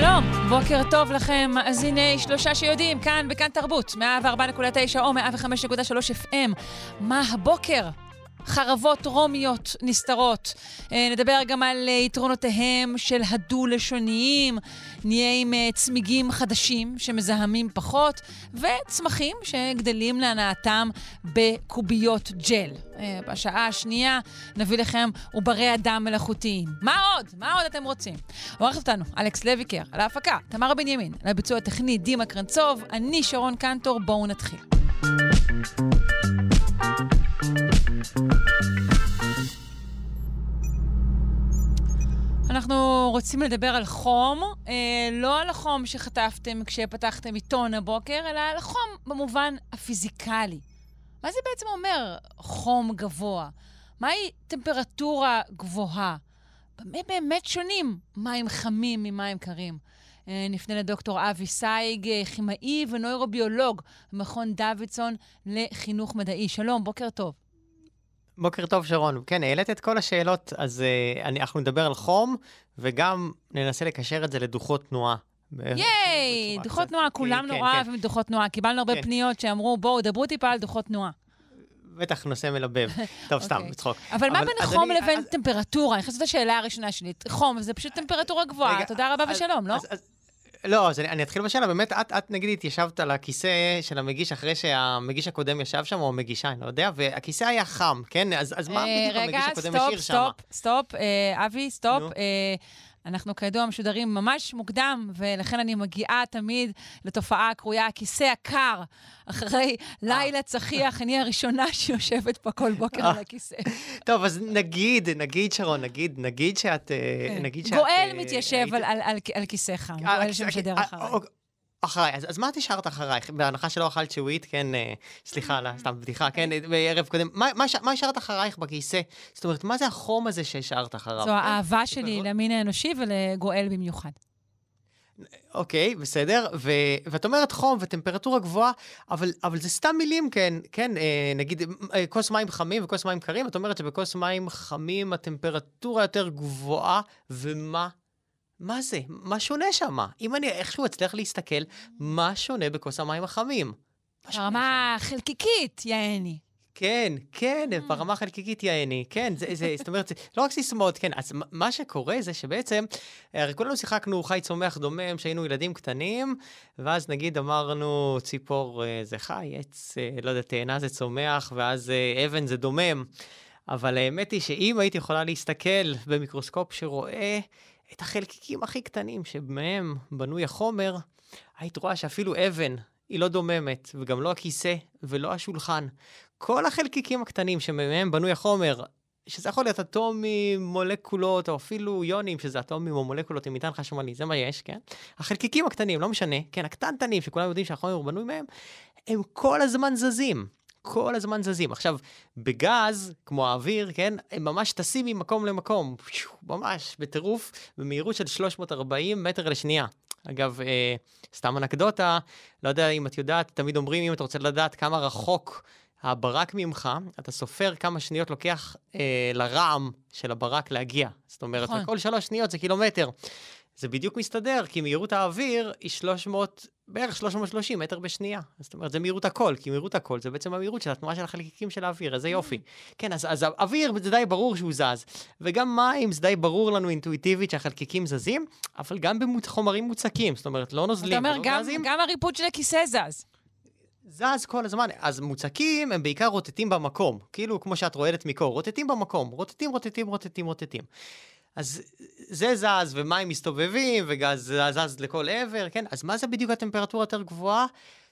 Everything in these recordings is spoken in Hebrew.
שלום, בוקר טוב לכם, מאזיני שלושה שיודעים, כאן בכאן תרבות, 104.9 או 105.3 FM. מה הבוקר? חרבות רומיות נסתרות. אה, נדבר גם על אה, יתרונותיהם של הדו-לשוניים. נהיה עם אה, צמיגים חדשים שמזהמים פחות, וצמחים שגדלים להנאתם בקוביות ג'ל. בשעה השנייה נביא לכם עוברי אדם מלאכותיים. מה עוד? מה עוד אתם רוצים? עורכת אותנו אלכס לויקר, על ההפקה, תמר בנימין, על הביצוע הטכני דימה קרנצוב, אני שרון קנטור, בואו נתחיל. אנחנו רוצים לדבר על חום, אה, לא על החום שחטפתם כשפתחתם עיתון הבוקר, אלא על החום במובן הפיזיקלי. מה זה בעצם אומר חום גבוה? מהי טמפרטורה גבוהה? במה באמת שונים מים חמים ממים קרים? אה, נפנה לדוקטור אבי סייג, אה, כימאי ונוירוביולוג במכון דוידסון לחינוך מדעי. שלום, בוקר טוב. בוקר טוב, שרון. כן, העלית את כל השאלות, אז אה, אני, אנחנו נדבר על חום, וגם ננסה לקשר את זה לדוחות תנועה. ייי, דוחות תנועה, כולם כן, נורא כן. אוהבים דוחות תנועה. קיבלנו הרבה כן. פניות שאמרו, בואו, דברו טיפה על דוחות תנועה. בטח נושא מלבב. טוב, סתם, אוקיי. בצחוק. אבל מה בין חום לבין טמפרטורה? אני חושבת שזו השאלה הראשונה שלי. חום, זה פשוט טמפרטורה גבוהה. תודה רבה ושלום, לא? לא, אז אני, אני אתחיל בשאלה, באמת, את, את נגיד התיישבת על הכיסא של המגיש אחרי שהמגיש הקודם ישב שם, או המגישה, אני לא יודע, והכיסא היה חם, כן? אז, אז מה אה, בדיוק המגיש הקודם השאיר שם? רגע, סטופ, סטופ, סטופ, אה, אבי, סטופ. אה, אנחנו כידוע משודרים ממש מוקדם, ולכן אני מגיעה תמיד לתופעה הקרויה הכיסא הקר. אחרי לילה צחיח, אני הראשונה שיושבת פה כל בוקר על הכיסא. טוב, אז נגיד, נגיד, שרון, נגיד, נגיד שאת... כן. נגיד שאת... גואל מתיישב על כיסא חם, גואל שמשדר אחריי. אחריי, אז, אז מה את השארת אחרייך? בהנחה שלא אכלת שווית, כן, אה, סליחה על סתם בדיחה, כן, בערב קודם, מה, מה, מה השארת אחרייך בכיסא? זאת אומרת, מה זה החום הזה שהשארת אחריו? זו האהבה שלי למין האנושי ולגואל במיוחד. אוקיי, בסדר, ו- ואת אומרת חום וטמפרטורה גבוהה, אבל, אבל זה סתם מילים, כן, כן, אה, נגיד אה, כוס מים חמים וכוס מים קרים, את אומרת שבכוס מים חמים הטמפרטורה יותר גבוהה, ומה מה זה? מה שונה שם? אם אני איכשהו אצליח להסתכל, מה שונה בכוס המים החמים? ברמה חלקיקית, יעני. כן, כן, mm. ברמה חלקיקית יעני, כן, זה, זה, זאת אומרת, זה לא רק סיסמאות, כן, אז מה שקורה זה שבעצם, הרי כולנו שיחקנו חי צומח דומם כשהיינו ילדים קטנים, ואז נגיד אמרנו ציפור אה, זה חי, עץ, אה, לא יודע, תאנה זה צומח, ואז אה, אבן זה דומם. אבל האמת היא שאם הייתי יכולה להסתכל במיקרוסקופ שרואה את החלקיקים הכי קטנים שמהם בנוי החומר, היית רואה שאפילו אבן היא לא דוממת, וגם לא הכיסא ולא השולחן. כל החלקיקים הקטנים שמהם בנוי החומר, שזה יכול להיות אטומים, מולקולות, או אפילו יונים, שזה אטומים או מולקולות עם מטען חשמלי, זה מה יש, כן? החלקיקים הקטנים, לא משנה, כן, הקטנטנים, שכולם יודעים שהחומר בנוי מהם, הם כל הזמן זזים. כל הזמן זזים. עכשיו, בגז, כמו האוויר, כן, הם ממש טסים ממקום למקום, ממש בטירוף, במהירות של 340 מטר לשנייה. אגב, אה, סתם אנקדוטה, לא יודע אם את יודעת, תמיד אומרים, אם אתה רוצה לדעת כמה רחוק הברק ממך, אתה סופר כמה שניות לוקח אה, לרעם של הברק להגיע. זאת אומרת, נכון. כל שלוש שניות זה קילומטר. זה בדיוק מסתדר, כי מהירות האוויר היא 300, בערך 330 מטר בשנייה. זאת אומרת, זה מהירות הכל, כי מהירות הכל זה בעצם המהירות של התנועה של החלקיקים של האוויר, איזה יופי. כן, אז, אז האוויר זה די ברור שהוא זז, וגם מים זה די ברור לנו אינטואיטיבית שהחלקיקים זזים, אבל גם בחומרים מוצקים, זאת אומרת, לא נוזלים אתה אומר, גם, זזים. גם הריפוד של הכיסא זז. זז כל הזמן. אז מוצקים הם בעיקר רוטטים במקום, כאילו כמו שאת רועדת מקור, רוטטים במקום, רוטטים, רוטטים, רוטטים, רוטטים. אז זה זז, ומים מסתובבים, וגז זז לכל עבר, כן? אז מה זה בדיוק הטמפרטורה יותר גבוהה?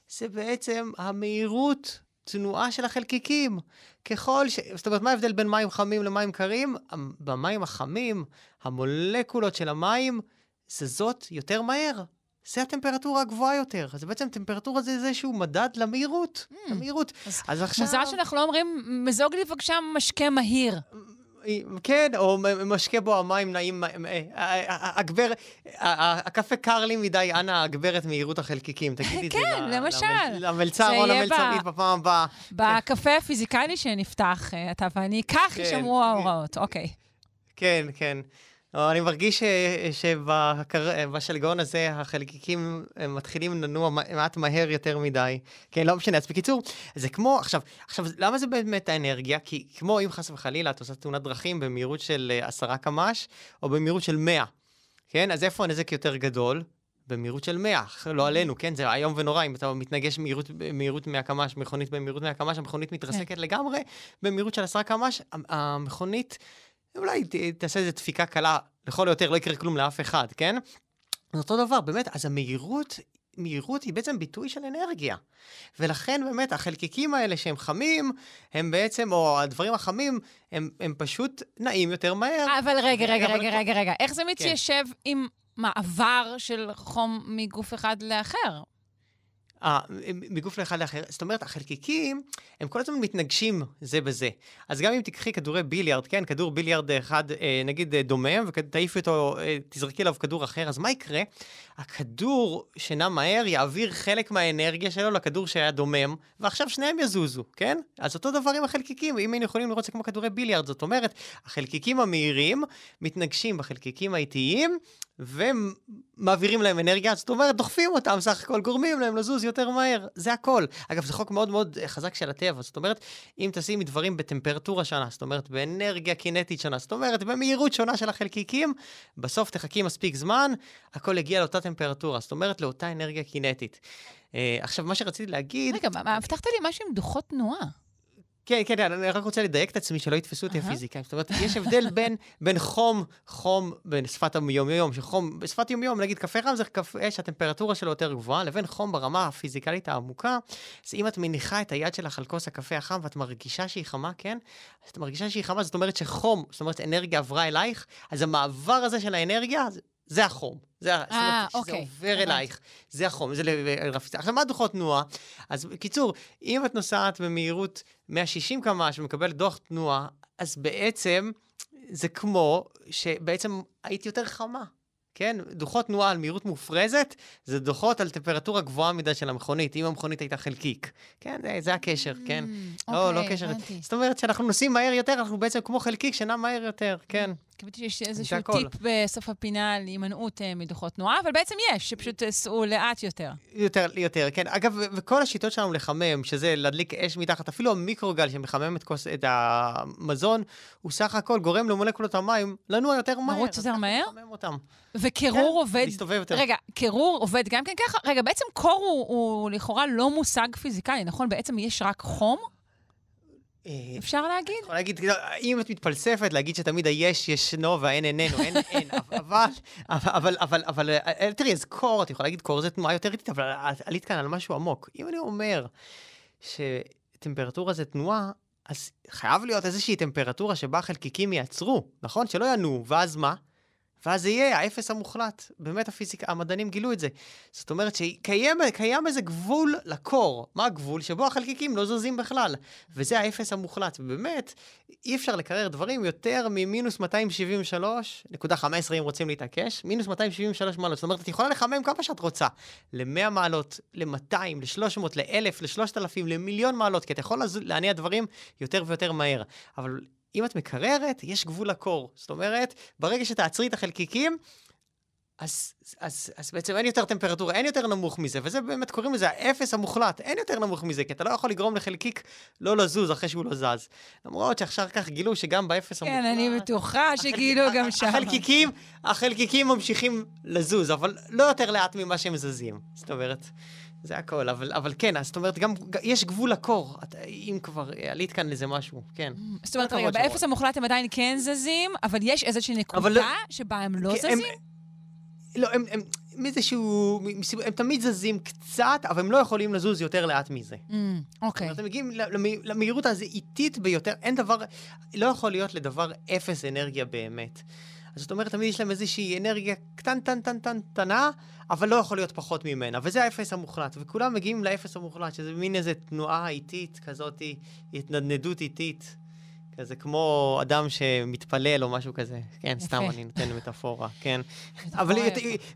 זה בעצם המהירות תנועה של החלקיקים. ככל ש... זאת אומרת, מה ההבדל בין מים חמים למים קרים? במים החמים, המולקולות של המים זזות יותר מהר. זה הטמפרטורה הגבוהה יותר. אז בעצם טמפרטורה זה איזשהו מדד למהירות, למהירות. אז אז עכשיו... מזל שאנחנו לא אומרים, מזוג לי בבקשה משקה מהיר. כן, או משקה בו המים נעים, אה, אה, אה, הגבר, הקפה קר לי מדי, אנא הגבר את מהירות החלקיקים, תגידי את זה. כן, למשל. למל- למלצר או יהיה למלצרית בפעם הבאה. בקפה הפיזיקלי שנפתח, אתה ואני, כך כן. יישמרו ההוראות. אוקיי. כן, כן. אני מרגיש שבשלגון הזה החלקיקים אה, מתחילים לנוע מעט מהר יותר מדי. כן, לא משנה. אז בקיצור, זה כמו, עכשיו, עכשיו, למה זה באמת האנרגיה? כי כמו אם חס וחלילה את עושה תאונת דרכים במהירות של אה, עשרה קמ"ש, או במהירות של 100, כן? אז איפה הנזק יותר גדול? במהירות של 100, לא עלינו, כן? זה איום ונורא, אם אתה מתנגש במהירות, במהירות 100 קמ"ש, מכונית במהירות 100 קמ"ש, המכונית מתרסקת לגמרי, במהירות של 10 קמ"ש, המכונית, אולי ת- תעשה איזה דפיקה קלה, לכל היותר לא יקרה כלום לאף אחד, כן? זה אותו דבר, באמת, אז המהירות, מהירות היא בעצם ביטוי של אנרגיה. ולכן באמת החלקיקים האלה שהם חמים, הם בעצם, או הדברים החמים, הם, הם פשוט נעים יותר מהר. אבל רגע, רגע, אבל רגע, כל- רגע, רגע. איך זה מתיישב עם מעבר של חום מגוף אחד לאחר? אה, מגוף לאחד לאחר. זאת אומרת, החלקיקים, הם כל הזמן מתנגשים זה בזה. אז גם אם תיקחי כדורי ביליארד, כן, כדור ביליארד אחד, אה, נגיד אה, דומם, ותעיפי אותו, אה, תזרקי עליו כדור אחר, אז מה יקרה? הכדור שנע מהר יעביר חלק מהאנרגיה שלו לכדור שהיה דומם, ועכשיו שניהם יזוזו, כן? אז אותו דבר עם החלקיקים, אם היינו יכולים לראות זה כמו כדורי ביליארד, זאת אומרת, החלקיקים המהירים מתנגשים בחלקיקים האיטיים, ומעבירים להם אנרגיה, זאת אומרת, דוחפים אותם, סך הכל גורמים להם לזוז יותר מהר, זה הכל. אגב, זה חוק מאוד מאוד אה, חזק של הטבע, זאת אומרת, אם תשימי דברים בטמפרטורה שונה, זאת אומרת, באנרגיה קינטית שונה, זאת אומרת, במהירות שונה של החלקיקים, בסוף תחכי מספיק זמן, הכל יגיע לאותה טמפרטורה, זאת אומרת, לאותה אנרגיה קינטית. אה, עכשיו, מה שרציתי להגיד... רגע, הבטחת לי משהו עם דוחות תנועה. כן, כן, אני רק רוצה לדייק את עצמי, שלא יתפסו אותי. הפיזיקאים. זאת אומרת, יש הבדל בין, בין חום, חום בשפת היום-יום, שחום, בשפת יום-יום, נגיד קפה חם זה קפה שהטמפרטורה שלו יותר גבוהה, לבין חום ברמה הפיזיקלית העמוקה. אז אם את מניחה את היד שלך על כוס הקפה החם ואת מרגישה שהיא חמה, כן? אז את מרגישה שהיא חמה, זאת אומרת שחום, זאת אומרת אנרגיה עברה אלייך, אז המעבר הזה של האנרגיה, זה- זה החום. זה, זאת אומרת, אה, שזה אוקיי, עובר הבנתי. אלייך. זה החום, זה לרפיסה. עכשיו, מה דוחות תנועה? אז בקיצור, אם את נוסעת במהירות 160 קמ"ש ומקבלת דוח תנועה, אז בעצם זה כמו שבעצם היית יותר חמה. כן? דוחות תנועה על מהירות מופרזת, זה דוחות על טמפרטורה גבוהה מדי של המכונית, אם המכונית הייתה חלקיק. כן, זה, זה הקשר, כן. לא, לא אוקיי, קשר. הבנתי. זאת אומרת, כשאנחנו נוסעים מהר יותר, אנחנו בעצם כמו חלקיק שנע מהר יותר, כן. קיבלתי שיש איזשהו. טיפ בסוף הפינה להימנעות אה, מדוחות תנועה, אבל בעצם יש, שפשוט סעו לאט יותר. יותר, יותר, כן. אגב, וכל השיטות שלנו לחמם, שזה להדליק אש מתחת, אפילו המיקרוגל שמחמם את, כוס, את המזון, הוא סך הכל גורם למולקולות המים לנוע יותר מהר. לרוץ יותר מהר? וקירור כן, עובד... להסתובב יותר. רגע, קירור עובד גם כן ככה? רגע, בעצם קור הוא, הוא לכאורה לא מושג פיזיקלי, נכון? בעצם יש רק חום, אה, אפשר להגיד? יכול להגיד, אם את מתפלספת, להגיד שתמיד היש ישנו והאין איננו, אין אין, אבל, אבל, אבל, אבל, אה, תראי, אז קור, את יכולה להגיד קור זה תנועה יותר איטית, אבל עלית כאן על משהו עמוק. אם אני אומר שטמפרטורה זה תנועה, אז חייב להיות איזושהי טמפרטורה שבה החלקיקים יעצרו, נכון? שלא ינועו, ואז מה? ואז זה יהיה האפס המוחלט. באמת הפיזיקה, המדענים גילו את זה. זאת אומרת שקיים קיים איזה גבול לקור. מה הגבול? שבו החלקיקים לא זזים בכלל. וזה האפס המוחלט. ובאמת, אי אפשר לקרר דברים יותר ממינוס 273.15 אם רוצים להתעקש, מינוס 273 מעלות. זאת אומרת, את יכולה לחמם כמה שאת רוצה. ל-100 מעלות, ל-200, ל-300, ל-1,000, ל-3,000, למיליון מעלות, כי אתה יכול להניע דברים יותר ויותר מהר. אבל אם את מקררת, יש גבול לקור. זאת אומרת, ברגע שתעצרי את החלקיקים, אז, אז, אז בעצם אין יותר טמפרטורה, אין יותר נמוך מזה, וזה באמת קוראים לזה האפס המוחלט, אין יותר נמוך מזה, כי אתה לא יכול לגרום לחלקיק לא לזוז אחרי שהוא לא זז. למרות שאחר כך גילו שגם באפס המוחלט... כן, אני בטוחה החלק- שגילו גם שם. החלקיקים, החלקיקים ממשיכים לזוז, אבל לא יותר לאט ממה שהם זזים. זאת אומרת, זה הכל. אבל, אבל כן, אז זאת אומרת, גם יש גבול לקור. את, אם כבר עלית כאן לזה משהו, כן. זאת אומרת, רגע, באפס. המוחלט הם עדיין כן זזים, אבל יש איזושהי אבל לא- נקודה שבה הם לא כי הם- זזים? לא, הם, הם, מאיזשהו, מסיב- הם תמיד זזים קצת, אבל הם לא יכולים לזוז יותר לאט מזה. Mm, אוקיי. אתם מגיעים למ- למהירות הזו איטית ביותר, אין דבר, לא יכול להיות לדבר אפס אנרגיה באמת. אז זאת אומרת, תמיד יש להם איזושהי אנרגיה קטן-טן-טן-טן-טנה, אבל לא יכול להיות פחות ממנה, וזה האפס המוחלט. וכולם מגיעים לאפס המוחלט, שזה מין איזו תנועה איטית כזאת, התנדנדות איטית. כזה כמו אדם שמתפלל או משהו כזה. כן, יפה. סתם אני נותן מטאפורה, כן. אבל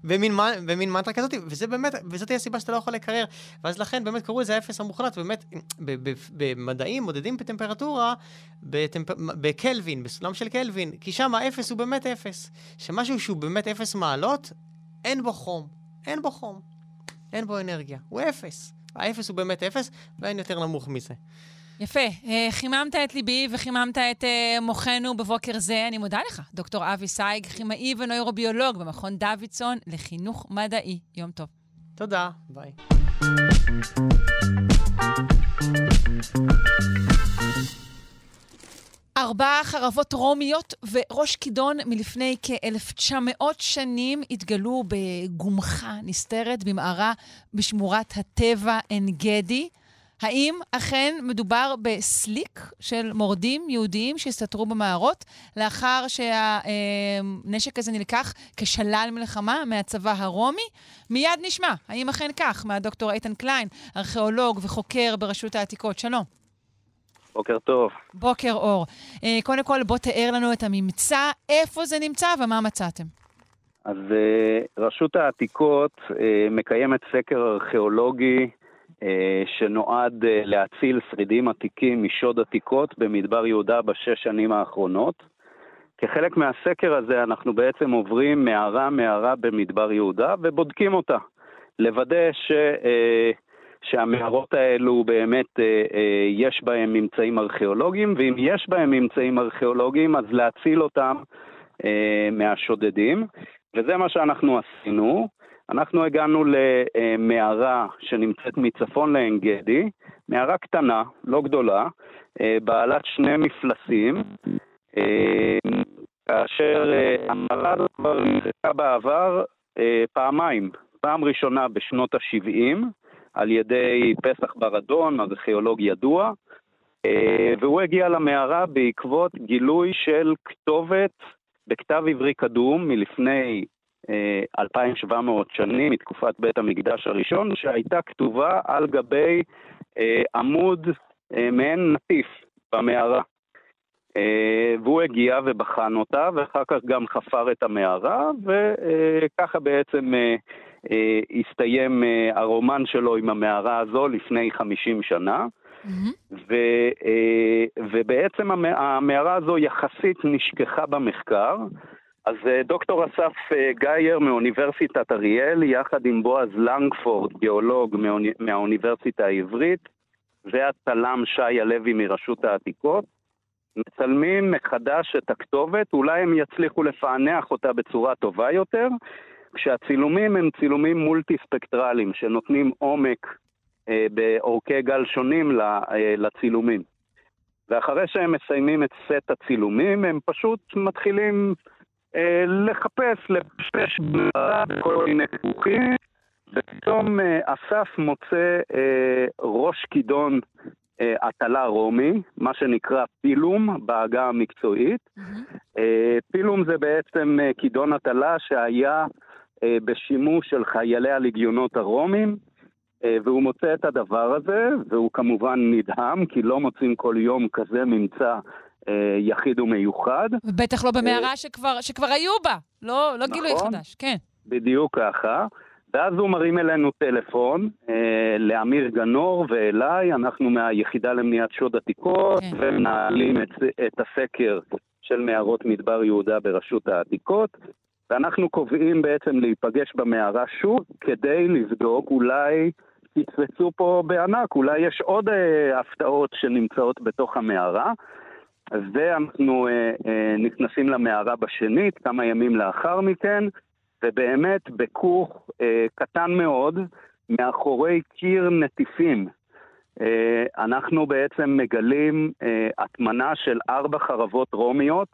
במין, במין מנטרה כזאת, וזה באמת, וזאת הסיבה שאתה לא יכול לקרר. ואז לכן באמת קראו לזה האפס המוחלט, באמת, במדעים מודדים בטמפרטורה, בטמפ... בקלווין, בסולם של קלווין, כי שם האפס הוא באמת אפס. שמשהו שהוא באמת אפס מעלות, אין בו חום. אין בו חום. אין בו אנרגיה. הוא אפס. האפס הוא באמת אפס, ואין יותר נמוך מזה. יפה. אה, חיממת את ליבי וחיממת את אה, מוחנו בבוקר זה. אני מודה לך, דוקטור אבי סייג, כימאי ונוירוביולוג במכון דוידסון לחינוך מדעי. יום טוב. תודה, ביי. ארבע חרבות רומיות וראש כידון מלפני כ-1900 שנים התגלו בגומחה נסתרת במערה בשמורת הטבע עין גדי. האם אכן מדובר בסליק של מורדים יהודיים שהסתתרו במערות לאחר שהנשק הזה נלקח כשלל מלחמה מהצבא הרומי? מיד נשמע, האם אכן כך, מהדוקטור איתן קליין, ארכיאולוג וחוקר ברשות העתיקות. שלום. בוקר טוב. בוקר אור. אה, קודם כל, בוא תאר לנו את הממצא, איפה זה נמצא ומה מצאתם. אז אה, רשות העתיקות אה, מקיימת סקר ארכיאולוגי שנועד אה, להציל שרידים עתיקים משוד עתיקות במדבר יהודה בשש שנים האחרונות. כחלק מהסקר הזה אנחנו בעצם עוברים מערה-מערה במדבר יהודה ובודקים אותה. לוודא ש, אה, שהמערות האלו באמת יש בהם ממצאים ארכיאולוגיים, ואם יש בהם ממצאים ארכיאולוגיים אז להציל אותם מהשודדים. וזה מה שאנחנו עשינו. אנחנו הגענו למערה שנמצאת מצפון לעין גדי, מערה קטנה, לא גדולה, אה, בעלת שני מפלסים, אה, כאשר אה, המערה הזאת כבר נזרקה בעבר פעמיים. פעם ראשונה בשנות ה-70 על ידי פסח ברדון, ארכיאולוג ידוע, והוא הגיע למערה בעקבות גילוי של כתובת בכתב עברי קדום מלפני 2,700 שנים מתקופת בית המקדש הראשון, שהייתה כתובה על גבי אה, עמוד אה, מעין נטיף במערה. אה, והוא הגיע ובחן אותה, ואחר כך גם חפר את המערה, וככה בעצם הסתיים הרומן שלו עם המערה הזו לפני 50 שנה. Mm-hmm. ו, ובעצם המערה הזו יחסית נשכחה במחקר, אז אה, דוקטור אסף אה, גייר מאוניברסיטת אריאל, יחד עם בועז לנגפורד, גיאולוג מהאוניברסיטה העברית, והצלם שי הלוי מרשות העתיקות, מצלמים מחדש את הכתובת, אולי הם יצליחו לפענח אותה בצורה טובה יותר, כשהצילומים הם צילומים מולטי ספקטרליים, שנותנים עומק אה, באורכי גל שונים אה, לצילומים. ואחרי שהם מסיימים את סט הצילומים, הם פשוט מתחילים לחפש, לפשפש בכל מיני כרוכים, ופתאום אה, אסף מוצא אה, ראש כידון הטלה רומי, מה שנקרא פילום בעגה המקצועית. Mm-hmm. פילום זה בעצם כידון הטלה שהיה בשימוש של חיילי הלגיונות הרומים, והוא מוצא את הדבר הזה, והוא כמובן נדהם, כי לא מוצאים כל יום כזה ממצא אה, יחיד ומיוחד. ובטח לא במערה אה, שכבר, שכבר היו בה, לא, לא נכון, גילוי חדש, כן. בדיוק ככה. ואז הוא מרים אלינו טלפון, אה, לאמיר גנור ואליי, אנחנו מהיחידה למניעת שוד עתיקות, כן. ומנהלים את, את הסקר של מערות מדבר יהודה ברשות העתיקות, ואנחנו קובעים בעצם להיפגש במערה שוב, כדי לבדוק אולי תצפצו פה בענק, אולי יש עוד אה, הפתעות שנמצאות בתוך המערה. ואנחנו אה, אה, נכנסים למערה בשנית, כמה ימים לאחר מכן, ובאמת בכוך אה, קטן מאוד, מאחורי קיר נטיפים, אה, אנחנו בעצם מגלים אה, הטמנה של ארבע חרבות רומיות.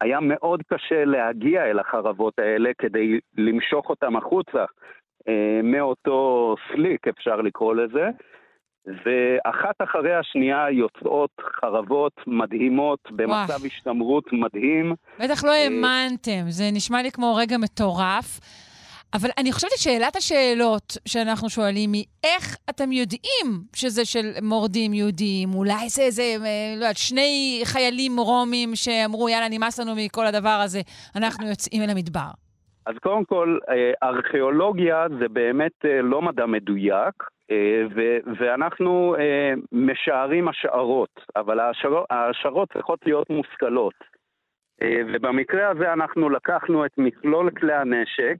היה מאוד קשה להגיע אל החרבות האלה כדי למשוך אותם החוצה אה, מאותו סליק, אפשר לקרוא לזה. ואחת אחרי השנייה יוצאות חרבות מדהימות במצב וואו. השתמרות מדהים. בטח לא אה, האמנתם, זה נשמע לי כמו רגע מטורף. אבל אני חושבת ששאלת השאלות שאנחנו שואלים היא, איך אתם יודעים שזה של מורדים יהודים? אולי זה איזה, אה, לא יודעת, שני חיילים רומים שאמרו, יאללה, נמאס לנו מכל הדבר הזה, אנחנו יוצאים אל המדבר. אז קודם כל, אה, ארכיאולוגיה זה באמת לא מדע מדויק, ואנחנו אה, משערים השערות, אבל ההשערות, צריכות להיות מושכלות. אה, ובמקרה הזה אנחנו לקחנו את מכלול כלי הנשק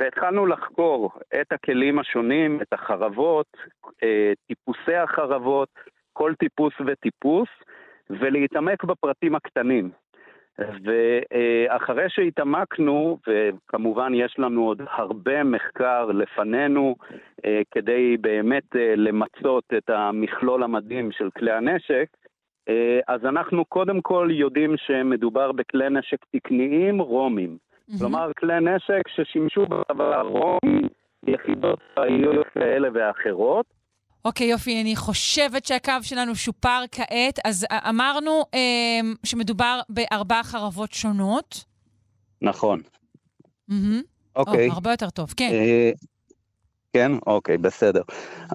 והתחלנו לחקור את הכלים השונים, את החרבות, אה, טיפוסי החרבות, כל טיפוס וטיפוס, ולהתעמק בפרטים הקטנים. ואחרי שהתעמקנו, וכמובן יש לנו עוד הרבה מחקר לפנינו אה, כדי באמת אה, למצות את המכלול המדהים של כלי הנשק, אה, אז אנחנו קודם כל יודעים שמדובר בכלי נשק תקניים רומים. כלומר, כלי נשק ששימשו בצבא הרומי, יחידות צבאיות כאלה ואחרות. אוקיי, יופי, אני חושבת שהקו שלנו שופר כעת. אז אמרנו אה, שמדובר בארבע חרבות שונות. נכון. מהמם. אוקיי. או, הרבה יותר טוב, כן. אה, כן, אוקיי, בסדר.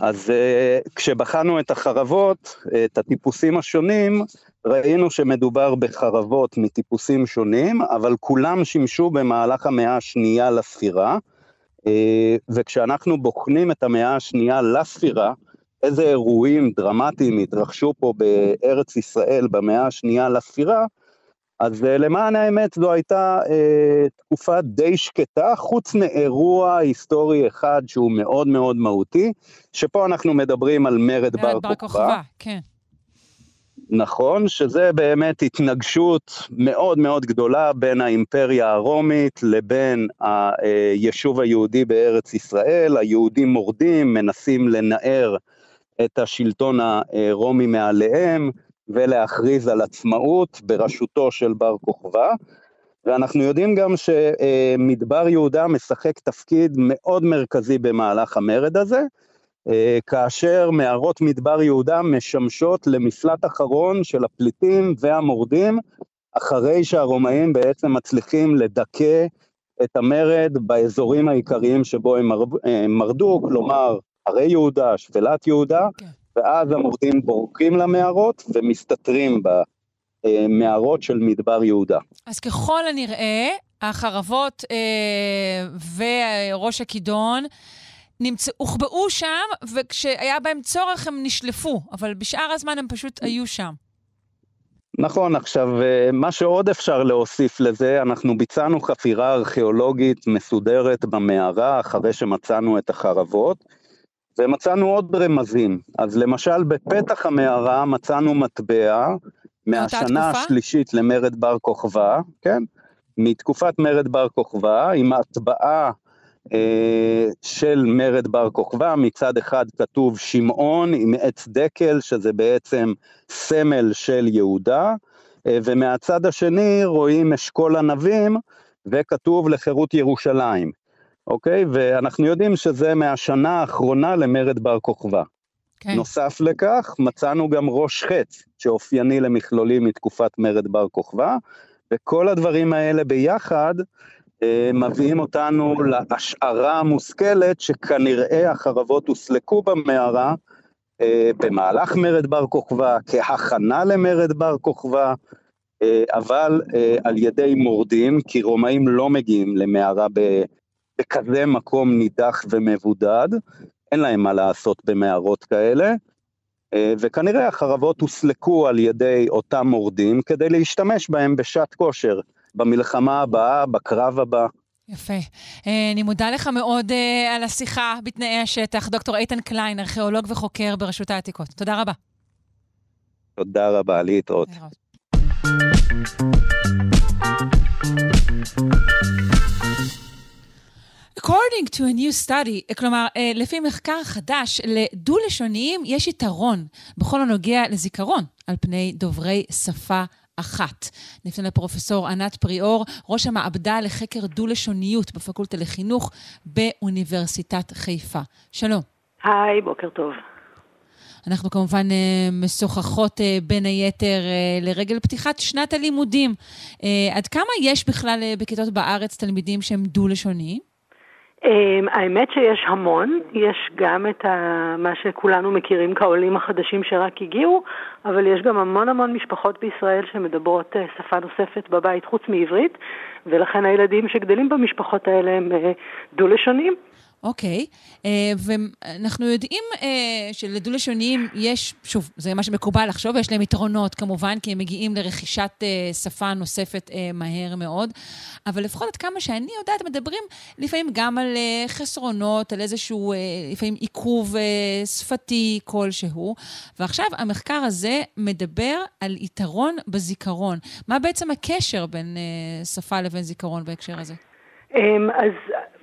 אז אה, כשבחנו את החרבות, את הטיפוסים השונים, ראינו שמדובר בחרבות מטיפוסים שונים, אבל כולם שימשו במהלך המאה השנייה לספירה. אה, וכשאנחנו בוחנים את המאה השנייה לספירה, איזה אירועים דרמטיים התרחשו פה בארץ ישראל במאה השנייה לספירה, אז אה, למען האמת זו הייתה אה, תקופה די שקטה, חוץ מאירוע היסטורי אחד שהוא מאוד מאוד מהותי, שפה אנחנו מדברים על מרד בר מרד בר כוכבא. כוכבא, כן. נכון, שזה באמת התנגשות מאוד מאוד גדולה בין האימפריה הרומית לבין היישוב היהודי בארץ ישראל. היהודים מורדים, מנסים לנער את השלטון הרומי מעליהם ולהכריז על עצמאות בראשותו של בר כוכבא. ואנחנו יודעים גם שמדבר יהודה משחק תפקיד מאוד מרכזי במהלך המרד הזה. כאשר מערות מדבר יהודה משמשות למפלט אחרון של הפליטים והמורדים, אחרי שהרומאים בעצם מצליחים לדכא את המרד באזורים העיקריים שבו הם מר- מרדו, כלומר הרי יהודה, שפלת יהודה, כן. ואז המורדים בורקים למערות ומסתתרים במערות של מדבר יהודה. אז ככל הנראה, החרבות אה, וראש הכידון נמצא, הוחבאו שם, וכשהיה בהם צורך הם נשלפו, אבל בשאר הזמן הם פשוט היו שם. נכון, עכשיו, אה, מה שעוד אפשר להוסיף לזה, אנחנו ביצענו חפירה ארכיאולוגית מסודרת במערה אחרי שמצאנו את החרבות, ומצאנו עוד רמזים. אז למשל, בפתח המערה מצאנו מטבע מהשנה? השלישית למרד בר כוכבא, כן? מתקופת מרד בר כוכבא, עם הטבעה אה, של מרד בר כוכבא, מצד אחד כתוב שמעון עם עץ דקל, שזה בעצם סמל של יהודה, אה, ומהצד השני רואים אשכול ענבים, וכתוב לחירות ירושלים, אוקיי? ואנחנו יודעים שזה מהשנה האחרונה למרד בר כוכבא. כן. נוסף לכך, מצאנו גם ראש חץ, שאופייני למכלולים מתקופת מרד בר כוכבא, וכל הדברים האלה ביחד אה, מביאים אותנו להשערה המושכלת שכנראה החרבות הוסלקו במערה אה, במהלך מרד בר כוכבא, כהכנה למרד בר כוכבא, אה, אבל אה, על ידי מורדים, כי רומאים לא מגיעים למערה ב- בכזה מקום נידח ומבודד, אין להם מה לעשות במערות כאלה, אה, וכנראה החרבות הוסלקו על ידי אותם מורדים כדי להשתמש בהם בשעת כושר, במלחמה הבאה, בקרב הבא. יפה. אה, אני מודה לך מאוד אה, על השיחה בתנאי השטח. דוקטור איתן קליין, ארכיאולוג וחוקר ברשות העתיקות. תודה רבה. תודה רבה, להתראות. להתראות. According to a new study, כלומר, אה, לפי מחקר חדש, לדו-לשוניים יש יתרון בכל הנוגע לזיכרון על פני דוברי שפה אחת. נפנה לפרופסור ענת פריאור, ראש המעבדה לחקר דו-לשוניות בפקולטה לחינוך באוניברסיטת חיפה. שלום. היי, בוקר טוב. אנחנו כמובן משוחחות בין היתר לרגל פתיחת שנת הלימודים. עד כמה יש בכלל בכיתות בארץ תלמידים שהם דו-לשוניים? אמ, האמת שיש המון, יש גם את מה שכולנו מכירים כעולים החדשים שרק הגיעו, אבל יש גם המון המון משפחות בישראל שמדברות אה, שפה נוספת בבית חוץ מעברית, ולכן הילדים שגדלים במשפחות האלה הם אה, דו-לשונים. אוקיי, אה, ואנחנו יודעים אה, שלדו-לשוניים יש, שוב, זה מה שמקובל לחשוב, יש להם יתרונות כמובן, כי הם מגיעים לרכישת אה, שפה נוספת מהר מאוד, אבל לפחות עד כמה שאני יודעת, מדברים לפעמים גם על חסרונות, על איזשהו, לפעמים עיכוב שפתי כלשהו, ועכשיו המחקר הזה מדבר על יתרון בזיכרון. מה בעצם הקשר בין שפה לבין זיכרון בהקשר הזה? אמ, אז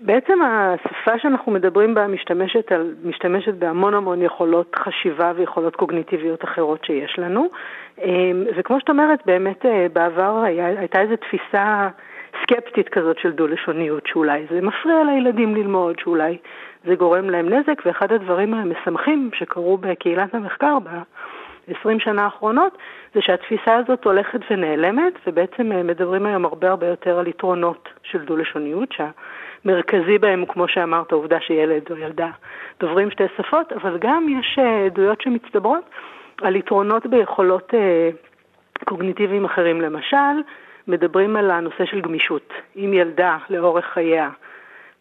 בעצם השפה שאנחנו מדברים בה משתמשת, על, משתמשת בהמון המון יכולות חשיבה ויכולות קוגניטיביות אחרות שיש לנו. אמ, וכמו שאת אומרת, באמת אה, בעבר היה, הייתה איזו תפיסה סקפטית כזאת של דו-לשוניות, שאולי זה מפריע לילדים ללמוד, שאולי זה גורם להם נזק, ואחד הדברים המשמחים שקרו בקהילת המחקר ב-20 שנה האחרונות, זה שהתפיסה הזאת הולכת ונעלמת, ובעצם אה, מדברים היום הרבה הרבה יותר על יתרונות של דו-לשוניות, שהמרכזי בהם הוא, כמו שאמרת, העובדה שילד או ילדה דוברים שתי שפות, אבל גם יש אה, עדויות שמצטברות על יתרונות ביכולות אה, קוגניטיביים אחרים. למשל, מדברים על הנושא של גמישות. אם ילדה לאורך חייה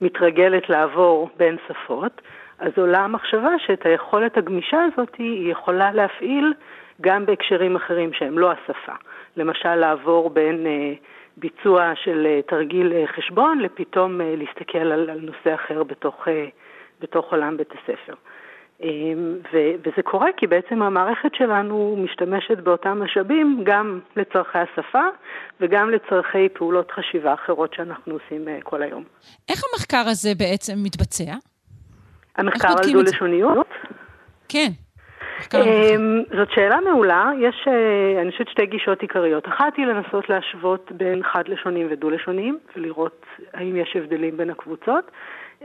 מתרגלת לעבור בין שפות, אז עולה המחשבה שאת היכולת הגמישה הזאת היא יכולה להפעיל גם בהקשרים אחרים שהם לא השפה. למשל, לעבור בין אה, ביצוע של אה, תרגיל אה, חשבון לפתאום אה, להסתכל על, על נושא אחר בתוך, אה, בתוך עולם בית הספר. אה, ו, וזה קורה כי בעצם המערכת שלנו משתמשת באותם משאבים גם לצורכי השפה וגם לצורכי פעולות חשיבה אחרות שאנחנו עושים אה, כל היום. איך המחקר הזה בעצם מתבצע? המחקר על דו-לשוניות? כן. אמ, זאת שאלה מעולה. יש, אה, אני חושבת, שתי גישות עיקריות. אחת היא לנסות להשוות בין חד-לשונים ודו-לשונים, ולראות האם יש הבדלים בין הקבוצות.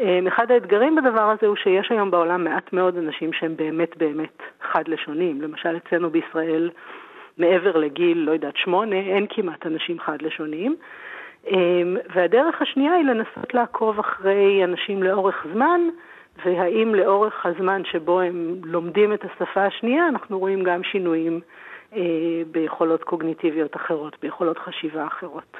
אמ, אחד האתגרים בדבר הזה הוא שיש היום בעולם מעט מאוד אנשים שהם באמת באמת חד-לשונים. למשל, אצלנו בישראל, מעבר לגיל, לא יודעת, שמונה, אין כמעט אנשים חד-לשוניים. והדרך השנייה היא לנסות לעקוב אחרי אנשים לאורך זמן, והאם לאורך הזמן שבו הם לומדים את השפה השנייה, אנחנו רואים גם שינויים אה, ביכולות קוגניטיביות אחרות, ביכולות חשיבה אחרות.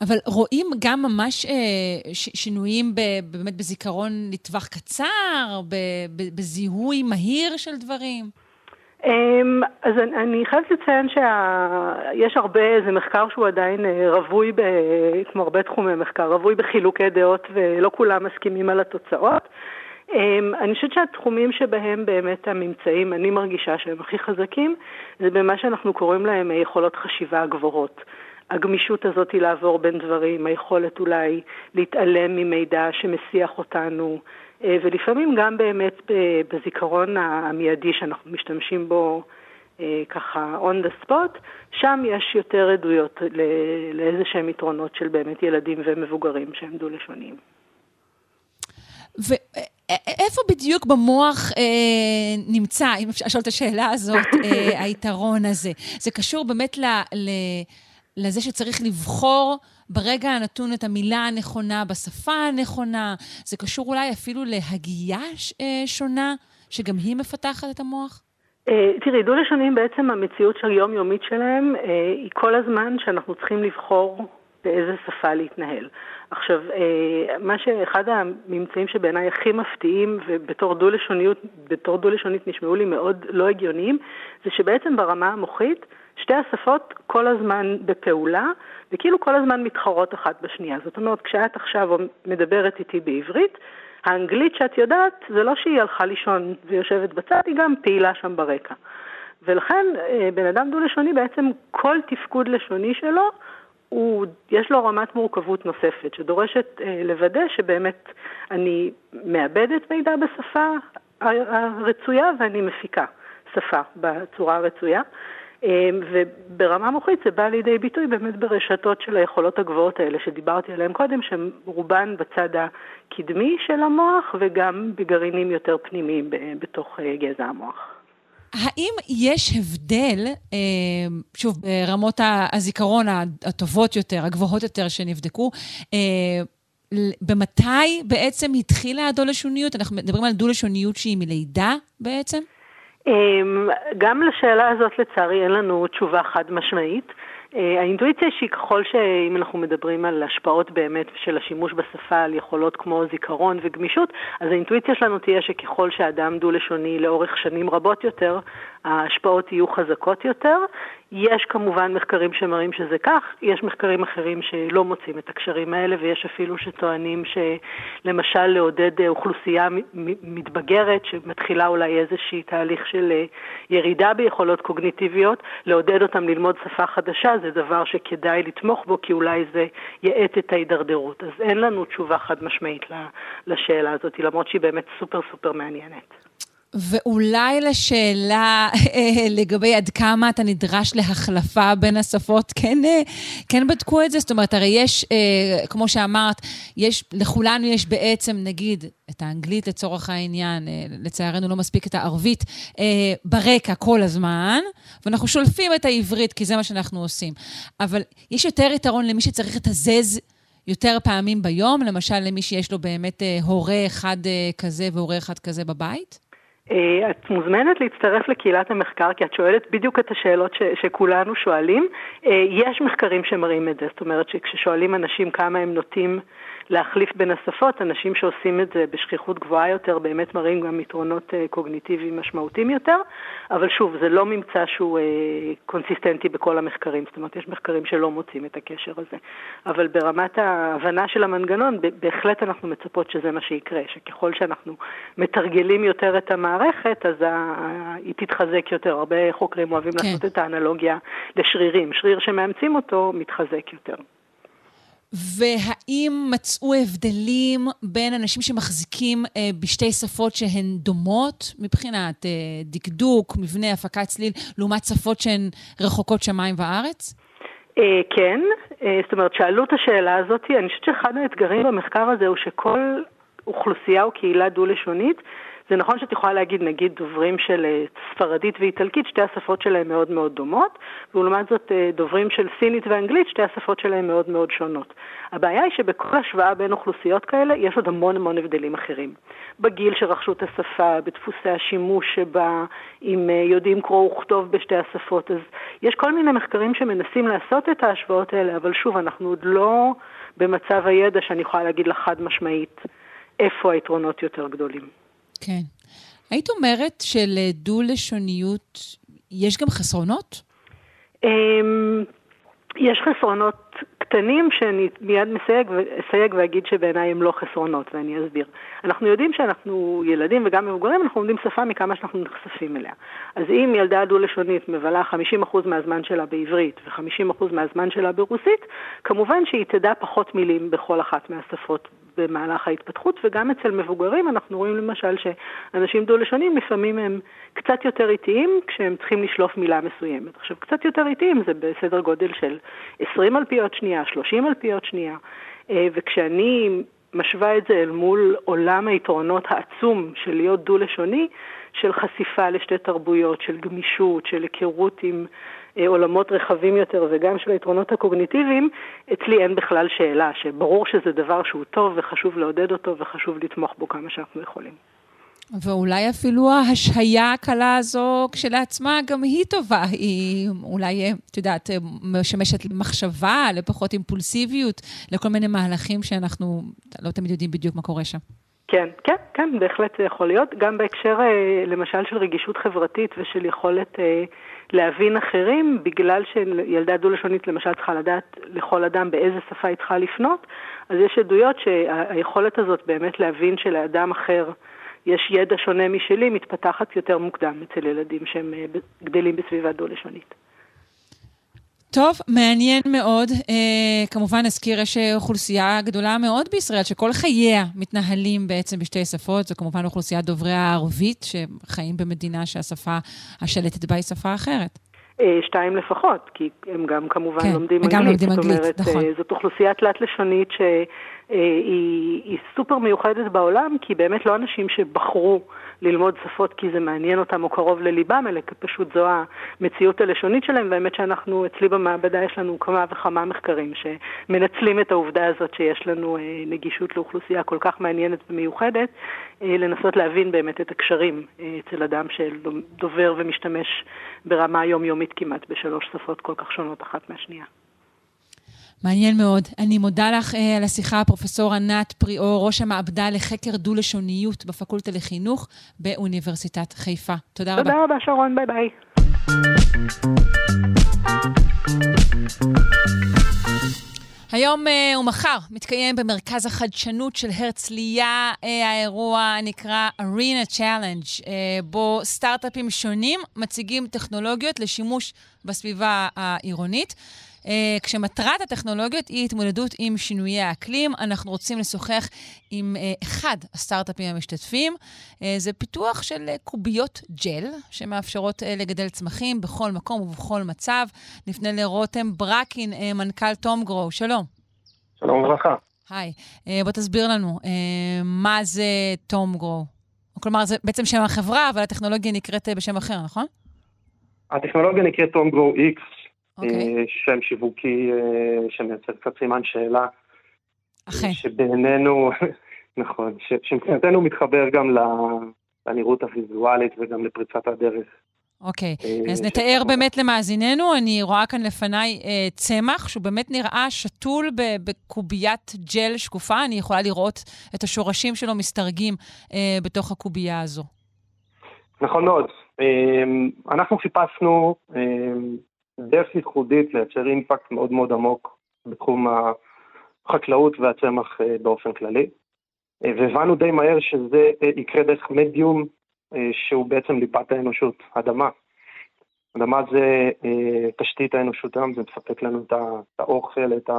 אבל רואים גם ממש אה, ש, שינויים ב, באמת בזיכרון לטווח קצר, ב, ב, בזיהוי מהיר של דברים? אמ, אז אני חייבת לציין שיש הרבה, זה מחקר שהוא עדיין אה, רווי, ב, כמו הרבה תחומי מחקר, רווי בחילוקי דעות ולא כולם מסכימים על התוצאות. אמ, אני חושבת שהתחומים שבהם באמת הממצאים, אני מרגישה שהם הכי חזקים, זה במה שאנחנו קוראים להם יכולות חשיבה גבוהות. הגמישות הזאת היא לעבור בין דברים, היכולת אולי להתעלם ממידע שמסיח אותנו, ולפעמים גם באמת בזיכרון המיידי שאנחנו משתמשים בו אה, ככה on the spot, שם יש יותר עדויות לאיזה שהם יתרונות של באמת ילדים ומבוגרים שהם דו-לשוניים. ואיפה בדיוק במוח אה, נמצא, אם אפשר לשאול את השאלה הזאת, אה, היתרון הזה? זה קשור באמת ל, ל, לזה שצריך לבחור ברגע הנתון את המילה הנכונה בשפה הנכונה. זה קשור אולי אפילו להגייה אה, שונה, שגם היא מפתחת את המוח? אה, תראי, דו-לשוניים בעצם המציאות של יומיומית שלהם אה, היא כל הזמן שאנחנו צריכים לבחור באיזה שפה להתנהל. עכשיו, מה שאחד הממצאים שבעיניי הכי מפתיעים ובתור דו-לשוניות, בתור דו-לשונית נשמעו לי מאוד לא הגיוניים, זה שבעצם ברמה המוחית שתי השפות כל הזמן בפעולה, וכאילו כל הזמן מתחרות אחת בשנייה. זאת אומרת, כשאת עכשיו מדברת איתי בעברית, האנגלית שאת יודעת, זה לא שהיא הלכה לישון ויושבת בצד, היא גם פעילה שם ברקע. ולכן אה, בן אדם דו-לשוני בעצם כל תפקוד לשוני שלו, הוא, יש לו רמת מורכבות נוספת, שדורשת אה, לוודא שבאמת אני מאבדת מידע בשפה הרצויה ואני מפיקה שפה בצורה הרצויה. וברמה מוחית זה בא לידי ביטוי באמת ברשתות של היכולות הגבוהות האלה שדיברתי עליהן קודם, שהן רובן בצד הקדמי של המוח וגם בגרעינים יותר פנימיים בתוך גזע המוח. האם יש הבדל, אה, שוב, ברמות הזיכרון הטובות יותר, הגבוהות יותר שנבדקו, אה, במתי בעצם התחילה הדו-לשוניות? אנחנו מדברים על דו-לשוניות שהיא מלידה בעצם? אמ, גם לשאלה הזאת לצערי אין לנו תשובה חד משמעית. אה, האינטואיציה שהיא ככל שאם אנחנו מדברים על השפעות באמת של השימוש בשפה על יכולות כמו זיכרון וגמישות, אז האינטואיציה שלנו תהיה שככל שאדם דו-לשוני לאורך שנים רבות יותר, ההשפעות יהיו חזקות יותר. יש כמובן מחקרים שמראים שזה כך, יש מחקרים אחרים שלא מוצאים את הקשרים האלה, ויש אפילו שטוענים שלמשל לעודד אוכלוסייה מתבגרת, שמתחילה אולי איזשהי תהליך של אה, ירידה ביכולות קוגניטיביות, לעודד אותם ללמוד שפה חדשה, זה דבר שכדאי לתמוך בו, כי אולי זה יאט את ההידרדרות. אז אין לנו תשובה חד משמעית לשאלה הזאת, למרות שהיא באמת סופר סופר מעניינת. ואולי לשאלה אה, לגבי עד כמה אתה נדרש להחלפה בין השפות, כן, אה, כן בדקו את זה? זאת אומרת, הרי יש, אה, כמו שאמרת, יש, לכולנו יש בעצם, נגיד, את האנגלית לצורך העניין, לצערנו לא מספיק את הערבית, ברקע כל הזמן, ואנחנו שולפים את העברית, כי זה מה שאנחנו עושים. אבל יש יותר יתרון למי שצריך לתזז יותר פעמים ביום, למשל למי שיש לו באמת הורה אחד כזה והורה אחד כזה בבית? אה, את מוזמנת להצטרף לקהילת המחקר, כי את שואלת בדיוק את השאלות ש, שכולנו שואלים. אה, יש מחקרים שמראים את זה, זאת אומרת שכששואלים אנשים כמה הם נוטים להחליף בין השפות, אנשים שעושים את זה בשכיחות גבוהה יותר באמת מראים גם יתרונות אה, קוגניטיביים משמעותיים יותר, אבל שוב, זה לא ממצא שהוא קונסיסטנטי בכל המחקרים, זאת אומרת, יש מחקרים שלא מוצאים את הקשר הזה. אבל ברמת ההבנה של המנגנון, בהחלט אנחנו מצפות שזה מה שיקרה, שככל שאנחנו מתרגלים יותר את המערכת, אז היא תתחזק יותר. הרבה חוקרים אוהבים כן. לעשות את האנלוגיה לשרירים. שריר שמאמצים אותו מתחזק יותר. והאם מצאו הבדלים בין אנשים שמחזיקים אה, בשתי שפות שהן דומות מבחינת אה, דקדוק, מבנה, הפקת צליל, לעומת שפות שהן רחוקות שמיים וארץ? אה, כן, זאת אומרת, שאלו את השאלה הזאת. אני חושבת שאחד האתגרים במחקר הזה הוא שכל אוכלוסייה או קהילה דו-לשונית זה נכון שאת יכולה להגיד, נגיד, דוברים של אה, ספרדית ואיטלקית, שתי השפות שלהם מאוד מאוד דומות, ולעומת זאת אה, דוברים של סינית ואנגלית, שתי השפות שלהם מאוד מאוד שונות. הבעיה היא שבכל השוואה בין אוכלוסיות כאלה יש עוד המון המון הבדלים אחרים. בגיל שרכשו את השפה, בדפוסי השימוש שבה, אם אה, יודעים קרוא וכתוב בשתי השפות, אז יש כל מיני מחקרים שמנסים לעשות את ההשוואות האלה, אבל שוב, אנחנו עוד לא במצב הידע שאני יכולה להגיד לך חד משמעית איפה היתרונות יותר גדולים. כן. היית אומרת שלדו-לשוניות יש גם חסרונות? אמ, יש חסרונות קטנים שאני מיד מסייג, אסייג ואגיד שבעיניי הם לא חסרונות, ואני אסביר. אנחנו יודעים שאנחנו ילדים וגם מבוגרים, אנחנו לומדים שפה מכמה שאנחנו נחשפים אליה. אז אם ילדה דו-לשונית מבלה 50% מהזמן שלה בעברית ו-50% מהזמן שלה ברוסית, כמובן שהיא תדע פחות מילים בכל אחת מהשפות במהלך ההתפתחות, וגם אצל מבוגרים אנחנו רואים למשל שאנשים דו-לשונים לפעמים הם קצת יותר איטיים כשהם צריכים לשלוף מילה מסוימת. עכשיו, קצת יותר איטיים זה בסדר גודל של 20 אלפיות שנייה, 30 אלפיות שנייה, אה, וכשאני משווה את זה אל מול עולם היתרונות העצום של להיות דו-לשוני, של חשיפה לשתי תרבויות, של גמישות, של היכרות עם עולמות רחבים יותר וגם של היתרונות הקוגניטיביים, אצלי אין בכלל שאלה, שברור שזה דבר שהוא טוב וחשוב לעודד אותו וחשוב לתמוך בו כמה שאנחנו יכולים. ואולי אפילו ההשהיה הקלה הזו כשלעצמה גם היא טובה. היא אולי, את יודעת, משמשת למחשבה, לפחות אימפולסיביות, לכל מיני מהלכים שאנחנו לא תמיד יודעים בדיוק מה קורה שם. כן, כן, כן, בהחלט זה יכול להיות. גם בהקשר, אה, למשל, של רגישות חברתית ושל יכולת אה, להבין אחרים, בגלל שילדה דו-לשונית למשל צריכה לדעת לכל אדם באיזה שפה היא צריכה לפנות, אז יש עדויות שהיכולת הזאת באמת להבין שלאדם אחר יש ידע שונה משלי, מתפתחת יותר מוקדם אצל ילדים שהם אה, גדלים בסביבה דו-לשונית. טוב, מעניין מאוד. אה, כמובן, נזכיר, יש אוכלוסייה גדולה מאוד בישראל, שכל חייה מתנהלים בעצם בשתי שפות. זו כמובן אוכלוסיית דוברי הערבית, שחיים במדינה שהשפה השלטת בה היא שפה אחרת. שתיים לפחות, כי הם גם כמובן כן, לומדים אנגלית. לומדים זאת אנגלית, אומרת, נכון. זאת אוכלוסייה תלת-לשונית שהיא היא סופר מיוחדת בעולם, כי באמת לא אנשים שבחרו ללמוד שפות כי זה מעניין אותם או קרוב לליבם, אלא פשוט זו המציאות הלשונית שלהם, והאמת שאנחנו, אצלי במעבדה יש לנו כמה וכמה מחקרים שמנצלים את העובדה הזאת שיש לנו אה, נגישות לאוכלוסייה כל כך מעניינת ומיוחדת, אה, לנסות להבין באמת את הקשרים אה, אצל אדם שדובר ומשתמש ברמה יומיומית כמעט בשלוש שפות כל כך שונות אחת מהשנייה. מעניין מאוד. אני מודה לך אה, על השיחה, פרופסור ענת פריאור, ראש המעבדה לחקר דו-לשוניות בפקולטה לחינוך באוניברסיטת חיפה. תודה רבה. תודה רבה, שרון, ביי ביי. היום uh, ומחר מתקיים במרכז החדשנות של הרצליה uh, האירוע הנקרא Arena Challenge, uh, בו סטארט-אפים שונים מציגים טכנולוגיות לשימוש בסביבה העירונית. Uh, כשמטרת הטכנולוגיות היא התמודדות עם שינויי האקלים, אנחנו רוצים לשוחח עם uh, אחד הסטארט-אפים המשתתפים. Uh, זה פיתוח של uh, קוביות ג'ל, שמאפשרות uh, לגדל צמחים בכל מקום ובכל מצב. נפנה לרותם ברקין, uh, מנכ"ל תום גרו. שלום. שלום וברכה. היי. Uh, בוא תסביר לנו, uh, מה זה תום גרו? כלומר, זה בעצם שם החברה, אבל הטכנולוגיה נקראת uh, בשם אחר, נכון? הטכנולוגיה נקראת תום גרו איקס. אוקיי. אה, שם שיווקי אה, שמייצר קצת סימן שאלה. אכן. שבינינו, נכון, ש- שמבחינתנו מתחבר גם לנראות הוויזואלית וגם לפריצת הדרך. אוקיי, אה, אז נתאר. באמת למאזיננו, אני רואה כאן לפניי אה, צמח, שהוא באמת נראה שתול בקוביית ג'ל שקופה, אני יכולה לראות את השורשים שלו מסתרגים אה, בתוך הקובייה הזו. נכון מאוד. אה, אנחנו חיפשנו אה, דרך ייחודית לייצר אימפקט מאוד מאוד עמוק בתחום החקלאות והצמח אה, באופן כללי. אה, והבנו די מהר שזה אה, יקרה דרך מדיום שהוא בעצם ליבת האנושות, אדמה. אדמה זה תשתית האנושות היום, זה מספק לנו את האוכל, את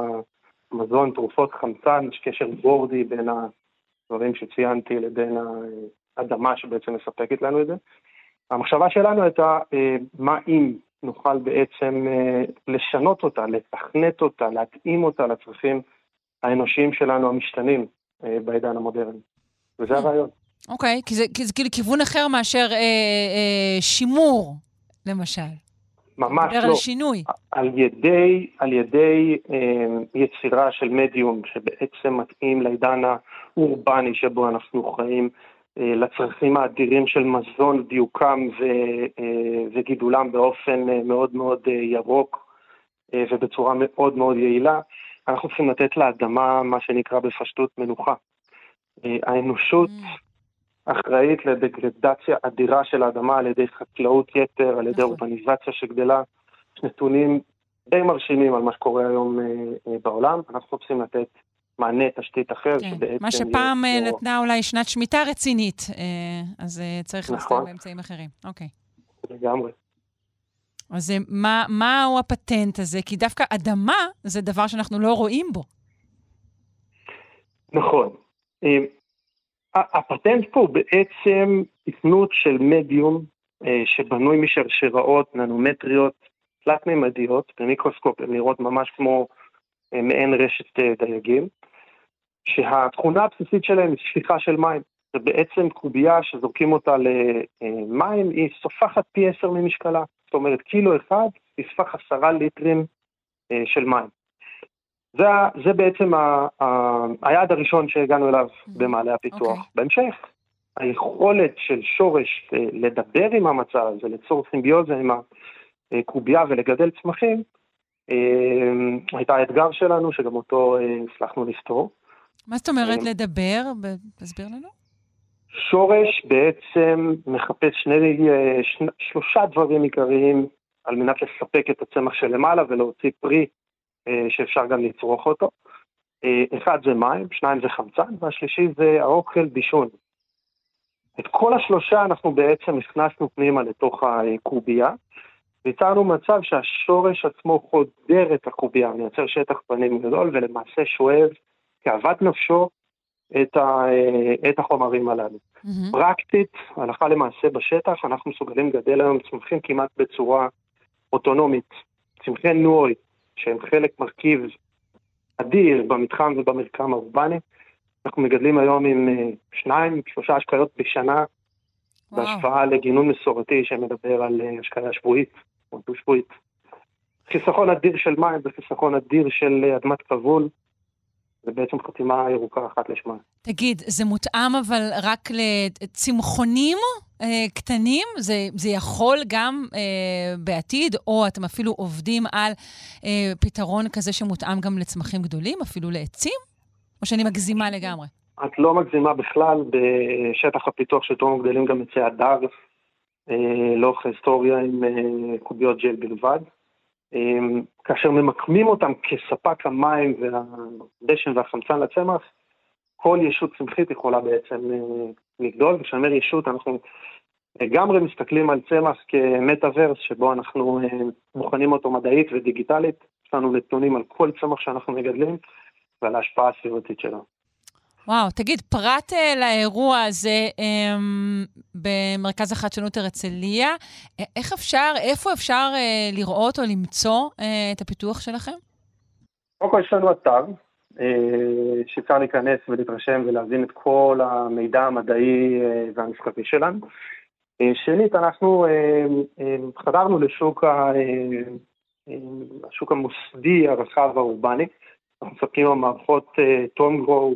המזון, תרופות, חמצן, יש קשר בורדי בין הדברים שציינתי לבין האדמה שבעצם מספקת לנו את זה. המחשבה שלנו הייתה, מה אם נוכל בעצם אה, לשנות אותה, לתכנת אותה, להתאים אותה לצרכים האנושיים שלנו המשתנים אה, בעידן המודרני. וזה הרעיון. אוקיי, כי זה, כי זה כאילו כיוון אחר מאשר אה, אה, שימור, למשל. ממש לא. על שינוי. על ידי, על ידי אה, יצירה של מדיום שבעצם מתאים לעידן האורבני שבו אנחנו חיים, אה, לצרכים האדירים של מזון, דיוקם ו, אה, וגידולם באופן אה, מאוד מאוד אה, ירוק אה, ובצורה מאוד מאוד יעילה, אנחנו צריכים לתת לאדמה מה שנקרא בפשטות מנוחה. אה, האנושות אחראית לדגרדציה אדירה של האדמה על ידי חקלאות יתר, על ידי נכון. אורבניזציה שגדלה. יש נתונים די מרשימים על מה שקורה היום אה, אה, בעולם. אנחנו צריכים לתת מענה תשתית אחר, כן. מה שפעם אה, יש לו- נתנה אולי שנת שמיטה רצינית, אה, אז אה, צריך להסתכל נכון. באמצעים אחרים. אוקיי. לגמרי. אז אה, מה, מהו הפטנט הזה? כי דווקא אדמה זה דבר שאנחנו לא רואים בו. נכון. אה, הפטנט פה הוא בעצם תכנות של מדיום אה, שבנוי משרשראות ננומטריות תלת-ממדיות, במיקרוסקופ הן נראות ממש כמו אה, מעין רשת אה, דייגים, שהתכונה הבסיסית שלהם היא שפיכה של מים. זה בעצם קובייה שזורקים אותה למים, היא סופחת פי עשר ממשקלה. זאת אומרת, קילו אחד יספח עשרה ליטרים אה, של מים. זה, זה בעצם ה, ה, היעד הראשון שהגענו אליו במעלה הפיתוח. אוקיי. בהמשך, היכולת של שורש אה, לדבר עם המצב וליצור סימביוזה עם הקובייה ולגדל צמחים, אה, הייתה האתגר שלנו, שגם אותו אה, הצלחנו לפתור. מה זאת אומרת אה, לדבר? תסביר לנו. שורש בעצם מחפש שני, אה, שני, שלושה דברים עיקריים על מנת לספק את הצמח שלמעלה ולהוציא פרי אה, שאפשר גם לצרוך אותו. אחד זה מים, שניים זה חמצן, והשלישי זה האוכל בישון. את כל השלושה אנחנו בעצם הכנסנו פנימה לתוך הקובייה, ויצרנו מצב שהשורש עצמו חודר את הקובייה, מייצר שטח פנים גדול, ולמעשה שואב כאוות נפשו את, ה, אה, את החומרים הללו. מהמם. פרקטית, הלכה למעשה בשטח, אנחנו מסוגלים לגדל היום צמחים כמעט בצורה אוטונומית, צמחי נוי, שהם חלק מרכיב אדיר במתחם ובמרקם האורבני, אנחנו מגדלים היום עם אה, שניים, שלושה השקיות בשנה, וואו. בהשפעה לגינון מסורתי שמדבר על אה, השקיה שבועית, או דו-שבועית. חיסכון אדיר של מים וחיסכון אדיר של אה, אדמת כבול, זה בעצם חתימה ירוקה אחת לשמה. תגיד, זה מותאם אבל רק לצמחונים אה, קטנים? זה, זה יכול גם אה, בעתיד, או אתם אפילו עובדים על אה, פתרון כזה שמותאם גם לצמחים גדולים, אפילו לעצים? או שאני מגזימה לגמרי? את לא מגזימה בכלל, בשטח הפיתוח של תום גדלים גם עצי הדר, לאורך ההיסטוריה עם אה, קוביות ג'ל בלבד. אה, כאשר ממקמים אותם כספק המים והדשן והחמצן לצמח, כל ישות צמחית יכולה בעצם לגדול, וכשאני אומר ישות אנחנו לגמרי מסתכלים על צמח כמטאוורס שבו אנחנו בוחנים אותו מדעית ודיגיטלית, יש לנו נתונים על כל צמח שאנחנו מגדלים ועל ההשפעה הסביבתית שלו. וואו, תגיד, פרט uh, לאירוע הזה um, במרכז החדשנות הרצליה, איך אפשר, איפה אפשר uh, לראות או למצוא uh, את הפיתוח שלכם? קודם כל יש לנו אתר, uh, שאפשר להיכנס ולהתרשם ולהבין את כל המידע המדעי uh, והמשחקי שלנו. Uh, שנית, אנחנו uh, uh, חדרנו לשוק ה, uh, uh, המוסדי הרחב האורבני. אנחנו מספקים מערכות טום גרו,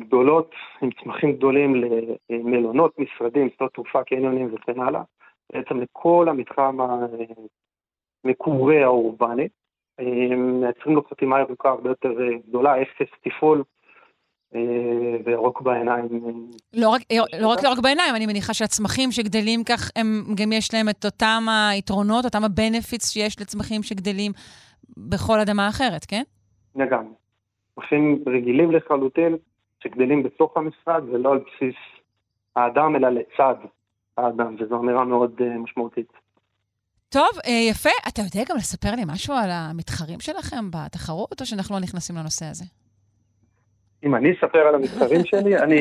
גדולות, עם צמחים גדולים למלונות, משרדים, שדות תעופה, קניונים וכן הלאה, בעצם לכל המתחם המקורה האורבני. מייצרים לו חתימה ירוקה הרבה יותר גדולה, אפס תפעול. וירוק בעיניים. לא רק, לא רק ירוק בעיניים, אני מניחה שהצמחים שגדלים כך, הם גם יש להם את אותם היתרונות, אותם הבנפיטס שיש לצמחים שגדלים בכל אדמה אחרת, כן? לגמרי. צמחים רגילים לחלוטין, שגדלים בתוך המשרד ולא על בסיס האדם, אלא לצד האדם, וזו אמירה מאוד uh, משמעותית. טוב, uh, יפה. אתה יודע גם לספר לי משהו על המתחרים שלכם בתחרות, או שאנחנו לא נכנסים לנושא הזה? אם אני אספר על המתחרים שלי, אני,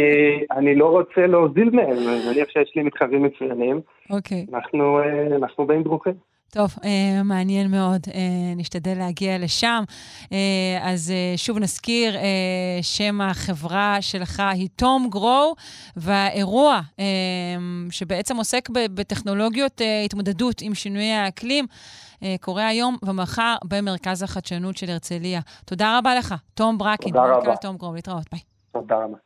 אני לא רוצה להוזיל מהם, אני מניח שיש לי מתחרים מצוינים. אוקיי. Okay. אנחנו, uh, אנחנו באים דרוכים. טוב, אה, מעניין מאוד. אה, נשתדל להגיע לשם. אה, אז אה, שוב נזכיר, אה, שם החברה שלך היא תום גרו, והאירוע אה, שבעצם עוסק בטכנולוגיות אה, התמודדות עם שינויי האקלים, אה, קורה היום ומחר במרכז החדשנות של הרצליה. תודה רבה לך, תום ברקין. תודה רבה. תום גרו, להתראות, ביי. תודה רבה.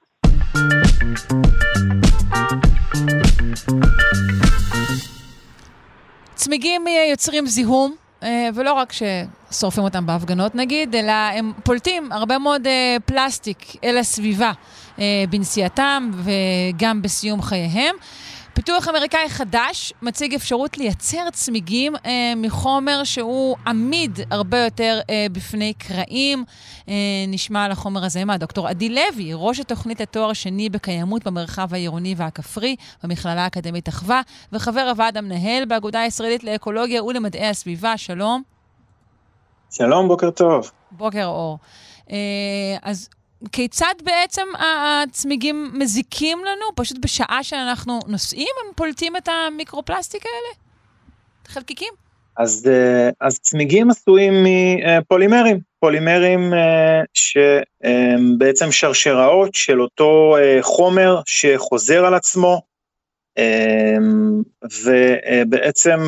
צמיגים יוצרים זיהום, אה, ולא רק ששורפים אותם בהפגנות נגיד, אלא הם פולטים הרבה מאוד אה, פלסטיק אל הסביבה אה, בנסיעתם וגם בסיום חייהם. פיתוח אמריקאי חדש מציג אפשרות לייצר צמיגים אה, מחומר שהוא עמיד הרבה יותר אה, בפני קרעים. אה, נשמע על החומר הזה מה? דוקטור עדי לוי, ראש התוכנית לתואר שני בקיימות במרחב העירוני והכפרי במכללה האקדמית אחווה, וחבר הוועד המנהל באגודה הישראלית לאקולוגיה ולמדעי הסביבה. שלום. שלום, בוקר טוב. בוקר אור. אה, אז כיצד בעצם הצמיגים מזיקים לנו? פשוט בשעה שאנחנו נוסעים, הם פולטים את המיקרופלסטיק האלה? חלקיקים? אז, אה, אז צמיגים עשויים מפולימרים, פולימרים אה, שבעצם שרשראות של אותו אה, חומר שחוזר על עצמו, ובעצם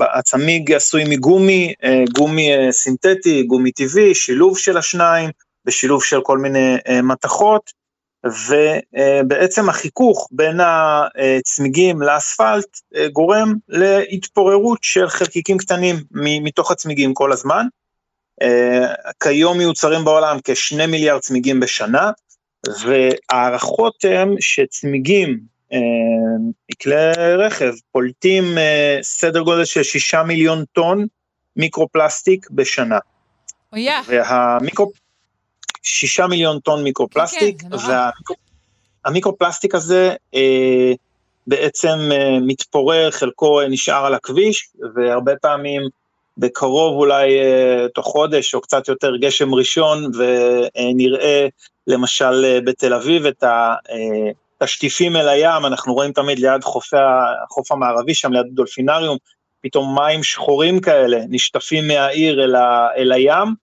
הצמיג עשוי מגומי, גומי סינתטי, גומי טבעי, שילוב של השניים, בשילוב של כל מיני uh, מתכות, ובעצם החיכוך בין הצמיגים לאספלט uh, גורם להתפוררות של חלקיקים קטנים מתוך הצמיגים כל הזמן. Uh, כיום מיוצרים בעולם כשני מיליארד צמיגים בשנה, והערכות הן שצמיגים מכלי רכב פולטים סדר גודל של שישה מיליון טון מיקרופלסטיק בשנה. אויה. והמיקרו... שישה מיליון טון מיקרופלסטיק, כן, כן, והמיקרופלסטיק הזה אה, בעצם אה, מתפורר, חלקו נשאר על הכביש, והרבה פעמים בקרוב אולי אה, תוך חודש או קצת יותר גשם ראשון, ונראה למשל אה, בתל אביב את השטיפים אה, אל הים, אנחנו רואים תמיד ליד חופי, החוף המערבי שם, ליד דולפינריום, פתאום מים שחורים כאלה נשטפים מהעיר אל, ה, אל הים.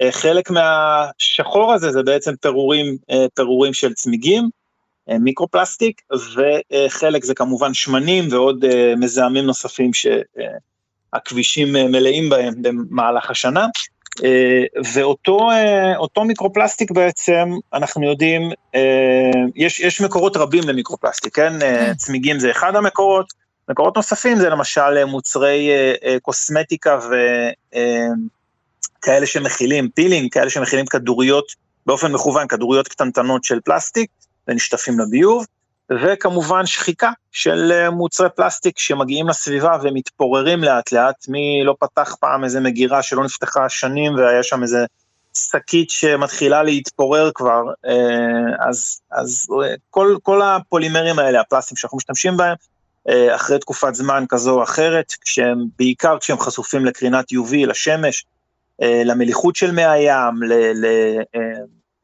אה, חלק מהשחור הזה זה בעצם פירורים, אה, פירורים של צמיגים, אה, מיקרופלסטיק, וחלק זה כמובן שמנים ועוד מזהמים נוספים שהכבישים מלאים בהם במהלך השנה. ואותו מיקרופלסטיק בעצם, אנחנו יודעים, יש, יש מקורות רבים למיקרופלסטיק, כן? כן? צמיגים זה אחד המקורות, מקורות נוספים זה למשל מוצרי קוסמטיקה ו... כאלה שמכילים פילינג, כאלה שמכילים כדוריות באופן מכוון, כדוריות קטנטנות של פלסטיק ונשטפים לביוב, וכמובן שחיקה של אה, מוצרי פלסטיק שמגיעים לסביבה ומתפוררים לאט לאט, מי לא פתח פעם איזה מגירה שלא נפתחה שנים והיה שם איזה שקית שמתחילה להתפורר כבר, אה, אז, אז אה, כל, כל הפולימרים האלה, הפלסטים שאנחנו משתמשים בהם, אחרי תקופת זמן כזו או אחרת, כשהם, בעיקר כשהם חשופים לקרינת UV, לשמש, למליחות של מי הים,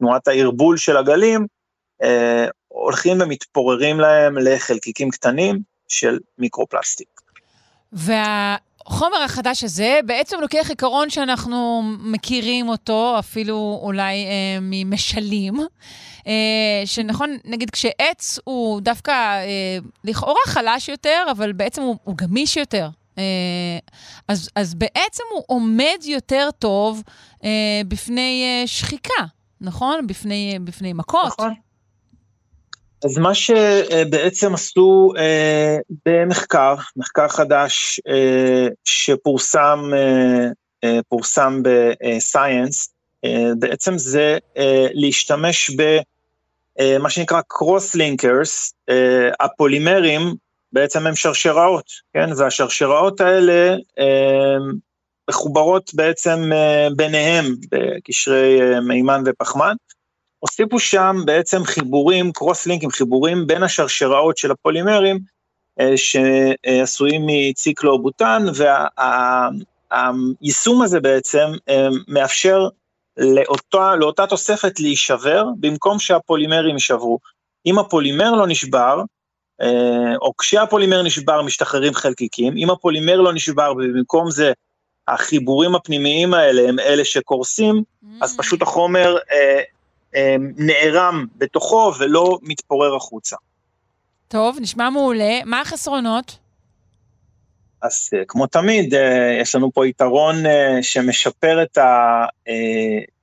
לתנועת הערבול של הגלים, אה, הולכים ומתפוררים להם לחלקיקים קטנים של מיקרופלסטיק. והחומר החדש הזה בעצם לוקח עיקרון שאנחנו מכירים אותו, אפילו אולי אה, ממשלים, אה, שנכון, נגיד כשעץ הוא דווקא אה, לכאורה חלש יותר, אבל בעצם הוא, הוא גמיש יותר. אה, אז, אז בעצם הוא עומד יותר טוב אה, בפני אה, שחיקה, נכון? בפני, בפני מכות. נכון. אז מה שבעצם עשו אה, במחקר, מחקר חדש אה, שפורסם אה, פורסם בסייאנס, בעצם זה להשתמש במה שנקרא cross-linkers, הפולימרים בעצם הם שרשראות, כן? והשרשראות האלה אה, מחוברות בעצם אה, ביניהם בקשרי אה, מימן ופחמן. הוסיפו שם בעצם חיבורים, cross link ים, חיבורים בין השרשראות של הפולימרים שעשויים מציקלו-בוטן, והיישום הזה בעצם מאפשר לאותה, לאותה תוספת להישבר במקום שהפולימרים יישברו. אם הפולימר לא נשבר, או כשהפולימר נשבר משתחררים חלקיקים, אם הפולימר לא נשבר ובמקום זה החיבורים הפנימיים האלה הם אלה שקורסים, mm. אז פשוט החומר אה, אה, נערם בתוכו ולא מתפורר החוצה. טוב, נשמע מעולה. מה החסרונות? אז uh, כמו תמיד, uh, יש לנו פה יתרון uh, שמשפר את, ה,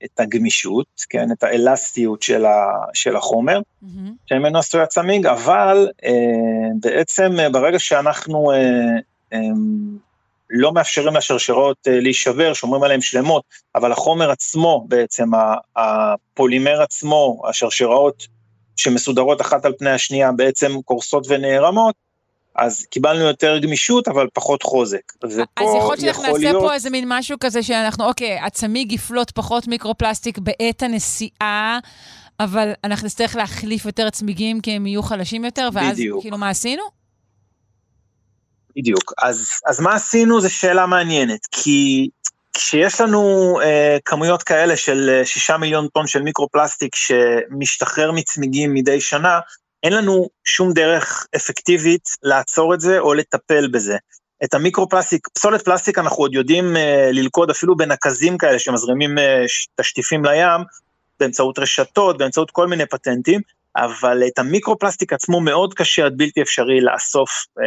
את הגמישות, כן, את האלסטיות של, ה, של החומר, mm-hmm. שממנו עשוי הצמיג, אבל בעצם ברגע שאנחנו um, לא מאפשרים לשרשרות להישבר, שומרים עליהן שלמות, אבל החומר עצמו, בעצם הפולימר עצמו, השרשראות שמסודרות אחת על פני השנייה, בעצם קורסות ונערמות, אז קיבלנו יותר גמישות, אבל פחות חוזק. אז יכול להיות שאנחנו נעשה להיות... פה איזה מין משהו כזה שאנחנו, אוקיי, הצמיג יפלוט פחות מיקרופלסטיק בעת הנסיעה, אבל אנחנו נצטרך להחליף יותר צמיגים כי הם יהיו חלשים יותר, ואז בדיוק. כאילו מה עשינו? בדיוק. אז, אז מה עשינו זו שאלה מעניינת, כי כשיש לנו אה, כמויות כאלה של אה, שישה מיליון טון של מיקרופלסטיק שמשתחרר מצמיגים מדי שנה, אין לנו שום דרך אפקטיבית לעצור את זה או לטפל בזה. את המיקרופלסטיק, פסולת פלסטיק אנחנו עוד יודעים uh, ללכוד אפילו בנקזים כאלה שמזרימים uh, תשטיפים לים, באמצעות רשתות, באמצעות כל מיני פטנטים, אבל את המיקרופלסטיק עצמו מאוד קשה עד בלתי אפשרי לאסוף, uh,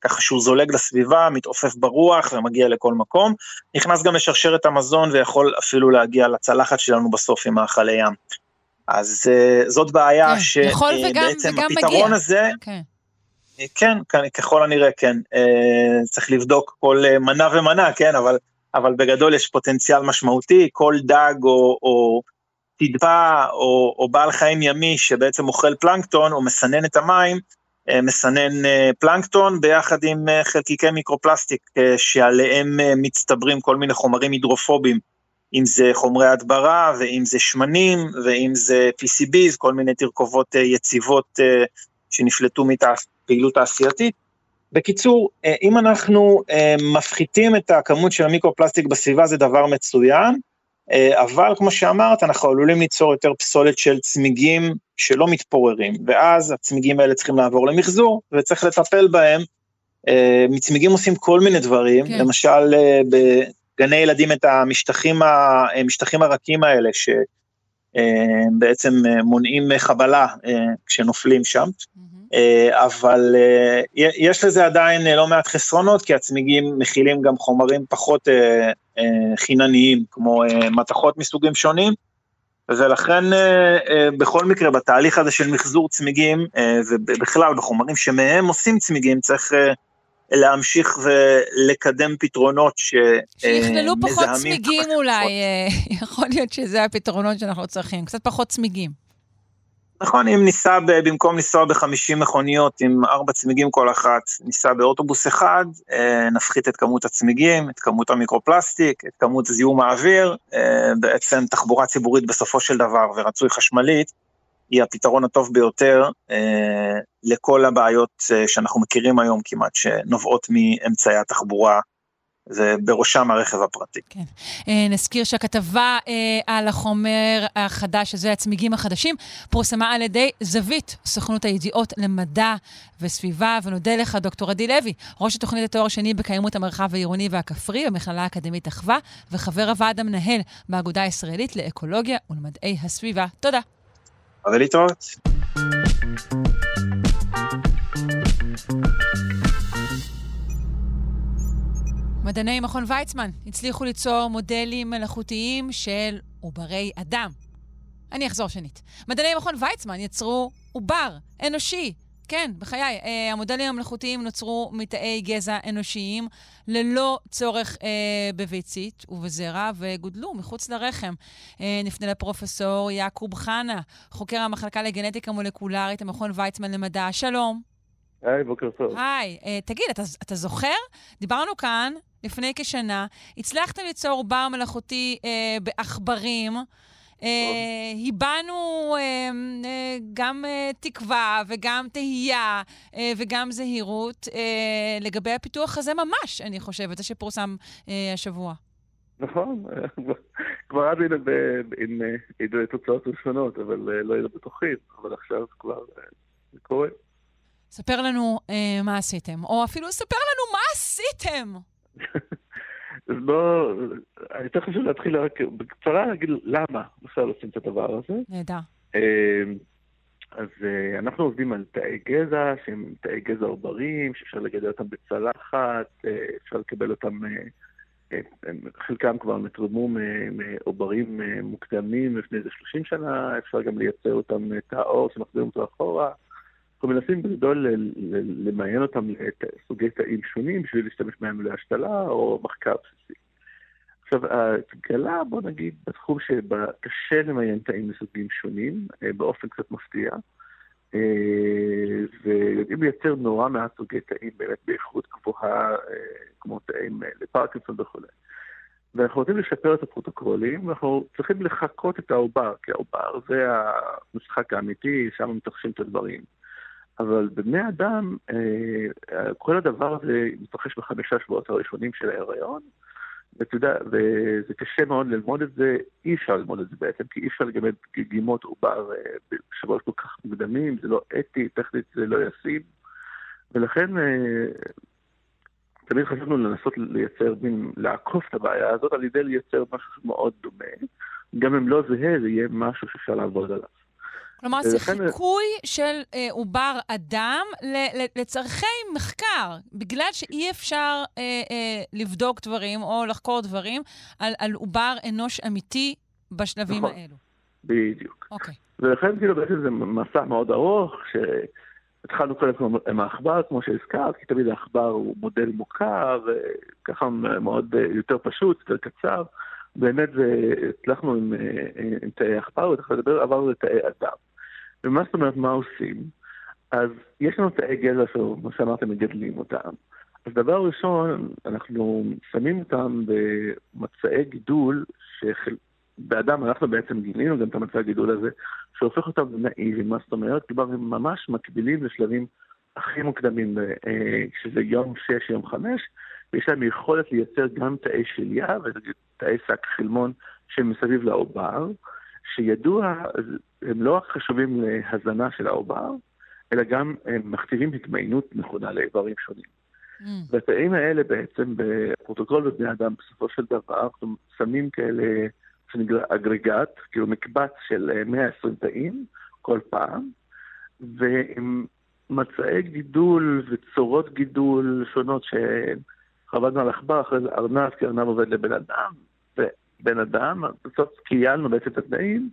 ככה שהוא זולג לסביבה, מתעופף ברוח ומגיע לכל מקום. נכנס גם לשרשרת המזון ויכול אפילו להגיע לצלחת שלנו בסוף עם מאכלי ים. אז uh, זאת בעיה כן, שבעצם uh, הפתרון מגיע. הזה, כן. Uh, כן, ככל הנראה כן, צריך לבדוק כל מנה ומנה, כן, אבל, אבל בגדול יש פוטנציאל משמעותי, כל דג או, או תדפה או, או בעל חיים ימי שבעצם אוכל פלנקטון או מסנן את המים, מסנן פלנקטון ביחד עם חלקיקי מיקרופלסטיק שעליהם מצטברים כל מיני חומרים הידרופובים. אם זה חומרי הדברה, ואם זה שמנים, ואם זה PCBs, כל מיני תרכובות אה, יציבות אה, שנפלטו מפעילות תעשייתית. בקיצור, אה, אם אנחנו מפחיתים את הכמות של המיקרופלסטיק בסביבה זה דבר מצוין, אבל כמו שאמרת, אנחנו עלולים ליצור יותר פסולת של צמיגים שלא מתפוררים, ואז הצמיגים האלה צריכים לעבור למחזור, וצריך לטפל בהם מצמיגים עושים כל מיני דברים, כן. למשל אה, בגני ילדים את המשטחים, המשטחים הרכים האלה, שבעצם מונעים חבלה אה, כשנופלים שם. אה, אבל אה, יש לזה עדיין אה, לא מעט חסרונות, כי הצמיגים מכילים גם חומרים פחות אה, אה, חינניים, כמו אה, מתכות מסוגים שונים, ולכן אה, אה, בכל מקרה בתהליך הזה של מחזור צמיגים, אה, ובכלל בחומרים שמהם עושים צמיגים, צריך אה, להמשיך ולקדם פתרונות שמזהמים שיכללו פחות צמיגים אולי. אה, יכול להיות שזה הפתרונות שאנחנו צריכים, קצת פחות צמיגים. נכון, אם ניסע, ב- במקום לנסוע ב-50 מכוניות עם ארבע צמיגים כל אחת, ניסע באוטובוס אחד, אה, נפחית את כמות הצמיגים, את כמות המיקרופלסטיק, את כמות זיהום האוויר, אה, בעצם תחבורה ציבורית בסופו של דבר, ורצוי חשמלית, היא הפתרון הטוב ביותר אה, לכל הבעיות אה, שאנחנו מכירים היום כמעט, שנובעות מאמצעי התחבורה, ובראשם הרכב הפרטי. אה, נזכיר שהכתבה אה, על החומר החדש, שזה הצמיגים החדשים, פורסמה על ידי זווית, סוכנות הידיעות למדע וסביבה, ונודה לך, דוקטור עדי לוי, ראש התוכנית לתואר שני בקיימות המרחב העירוני והכפרי במכללה האקדמית אחווה, וחבר הוועד המנהל באגודה הישראלית לאקולוגיה ולמדעי הסביבה. תודה. אבל להתראות. מדעני מכון ויצמן הצליחו ליצור מודלים מלאכותיים של עוברי אדם. אני אחזור שנית. מדעני מכון ויצמן יצרו עובר אנושי. כן, בחיי, אה, המודלים המלאכותיים נוצרו מתאי גזע אנושיים ללא צורך אה, בביצית ובזרע, וגודלו מחוץ לרחם. אה, נפנה לפרופסור יעקוב חנה, חוקר המחלקה לגנטיקה מולקולרית, המכון ויצמן למדע. שלום. היי, בוקר טוב. היי, אה, תגיד, אתה, אתה זוכר? דיברנו כאן לפני כשנה, הצלחתם ליצור עובר מלאכותי אה, בעכברים. אה, הבענו אה, אה, גם תקווה וגם תהייה וגם זהירות לגבי הפיתוח הזה ממש, אני חושבת, זה שפורסם השבוע. נכון, כבר אז היינו עם תוצאות ראשונות, אבל לא היינו בטוחים, אבל עכשיו כבר זה קורה. ספר לנו מה עשיתם, או אפילו ספר לנו מה עשיתם. אז בואו, יותר חשוב להתחיל רק בקצרה להגיד למה בכלל עושים את הדבר הזה. נהדר. אה, אז אה, אנחנו עובדים על תאי גזע, שהם תאי גזע עוברים, שאפשר לגדל אותם בצלחת, אה, אפשר לקבל אותם, אה, חלקם כבר נתרמו מעוברים מוקדמים לפני איזה 30 שנה, אפשר גם לייצר אותם תא עור שמחזירים אותו אחורה. אנחנו מנסים בגדול למיין אותם לסוגי תאים שונים בשביל להשתמש בהם להשתלה או מחקר בסיסי. עכשיו, התגלה, בוא נגיד, בתחום שקשה למיין תאים מסוגים שונים, אה, באופן קצת מפתיע, אה, ויודעים לייצר נורא מעט סוגי תאים באמת באיכות גבוהה, אה, כמו תאים לפרקינסון וכו'. ואנחנו רוצים לשפר את הפרוטוקולים, ואנחנו צריכים לחקות את העובר, כי העובר זה המשחק האמיתי, שם מתרחשים את הדברים. אבל בבני אדם, אה, כל הדבר הזה מתרחש בחמישה שבועות הראשונים של ההיריון, ואתה יודע, וזה קשה מאוד ללמוד את זה, אי אפשר ללמוד את זה בעצם, כי אי אפשר לגמד דגימות עובר אה, בשבועות כל כך מוקדמים, זה לא אתי, טכנית זה לא ישים, ולכן אה, תמיד חשבנו לנסות לייצר, מין, לעקוף את הבעיה הזאת על ידי לייצר משהו מאוד דומה. גם אם לא זהה, זה יהיה משהו שאפשר לעבוד עליו. כלומר, זה ולכן- חיקוי של אה, עובר אדם ל- ל- לצורכי מחקר, בגלל שאי אפשר אה, אה, לבדוק דברים או לחקור דברים על, על עובר אנוש אמיתי בשלבים נכון. האלו. בדיוק. אוקיי. ולכן כאילו בעצם זה מסע מאוד ארוך, שהתחלנו קודם כל עם העכבר, כמו שהזכרת, כי תמיד העכבר הוא מודל מוכר, אה, ככה מאוד אה, יותר פשוט, יותר קצר. באמת זה- הצלחנו עם, אה, עם תאי עכבר, ותכף לדבר, עברנו לתאי אדם. ומה זאת אומרת, מה עושים? אז יש לנו תאי גזע, כמו שאמרתם, מגדלים אותם. אז דבר ראשון, אנחנו שמים אותם במצעי גידול, שחל... באדם אנחנו בעצם גילינו גם את המצע הגידול הזה, שהופך אותם לנאיבים, מה זאת אומרת? כלומר, הם ממש מקבילים לשלבים הכי מוקדמים, אה, שזה יום 6, יום 5, ויש להם יכולת לייצר גם תאי שליה ותאי שק חלמון שמסביב לעובר, שידוע, הם לא רק חשובים להזנה של העובר, אלא גם הם מכתיבים התמיינות נכונה לאיברים שונים. Mm. והתאים האלה בעצם בפרוטוקול בבני אדם בסופו של דבר, אנחנו שמים כאלה, שנקרא אגרגט, כאילו מקבץ של אה, 120 תאים כל פעם, ועם מצעי גידול וצורות גידול שונות שעבדנו על עכבר, אחרי זה ארנב, כי ארנב עובד לבן אדם, ובן אדם, בסוף קיילנו בעצם את התנאים,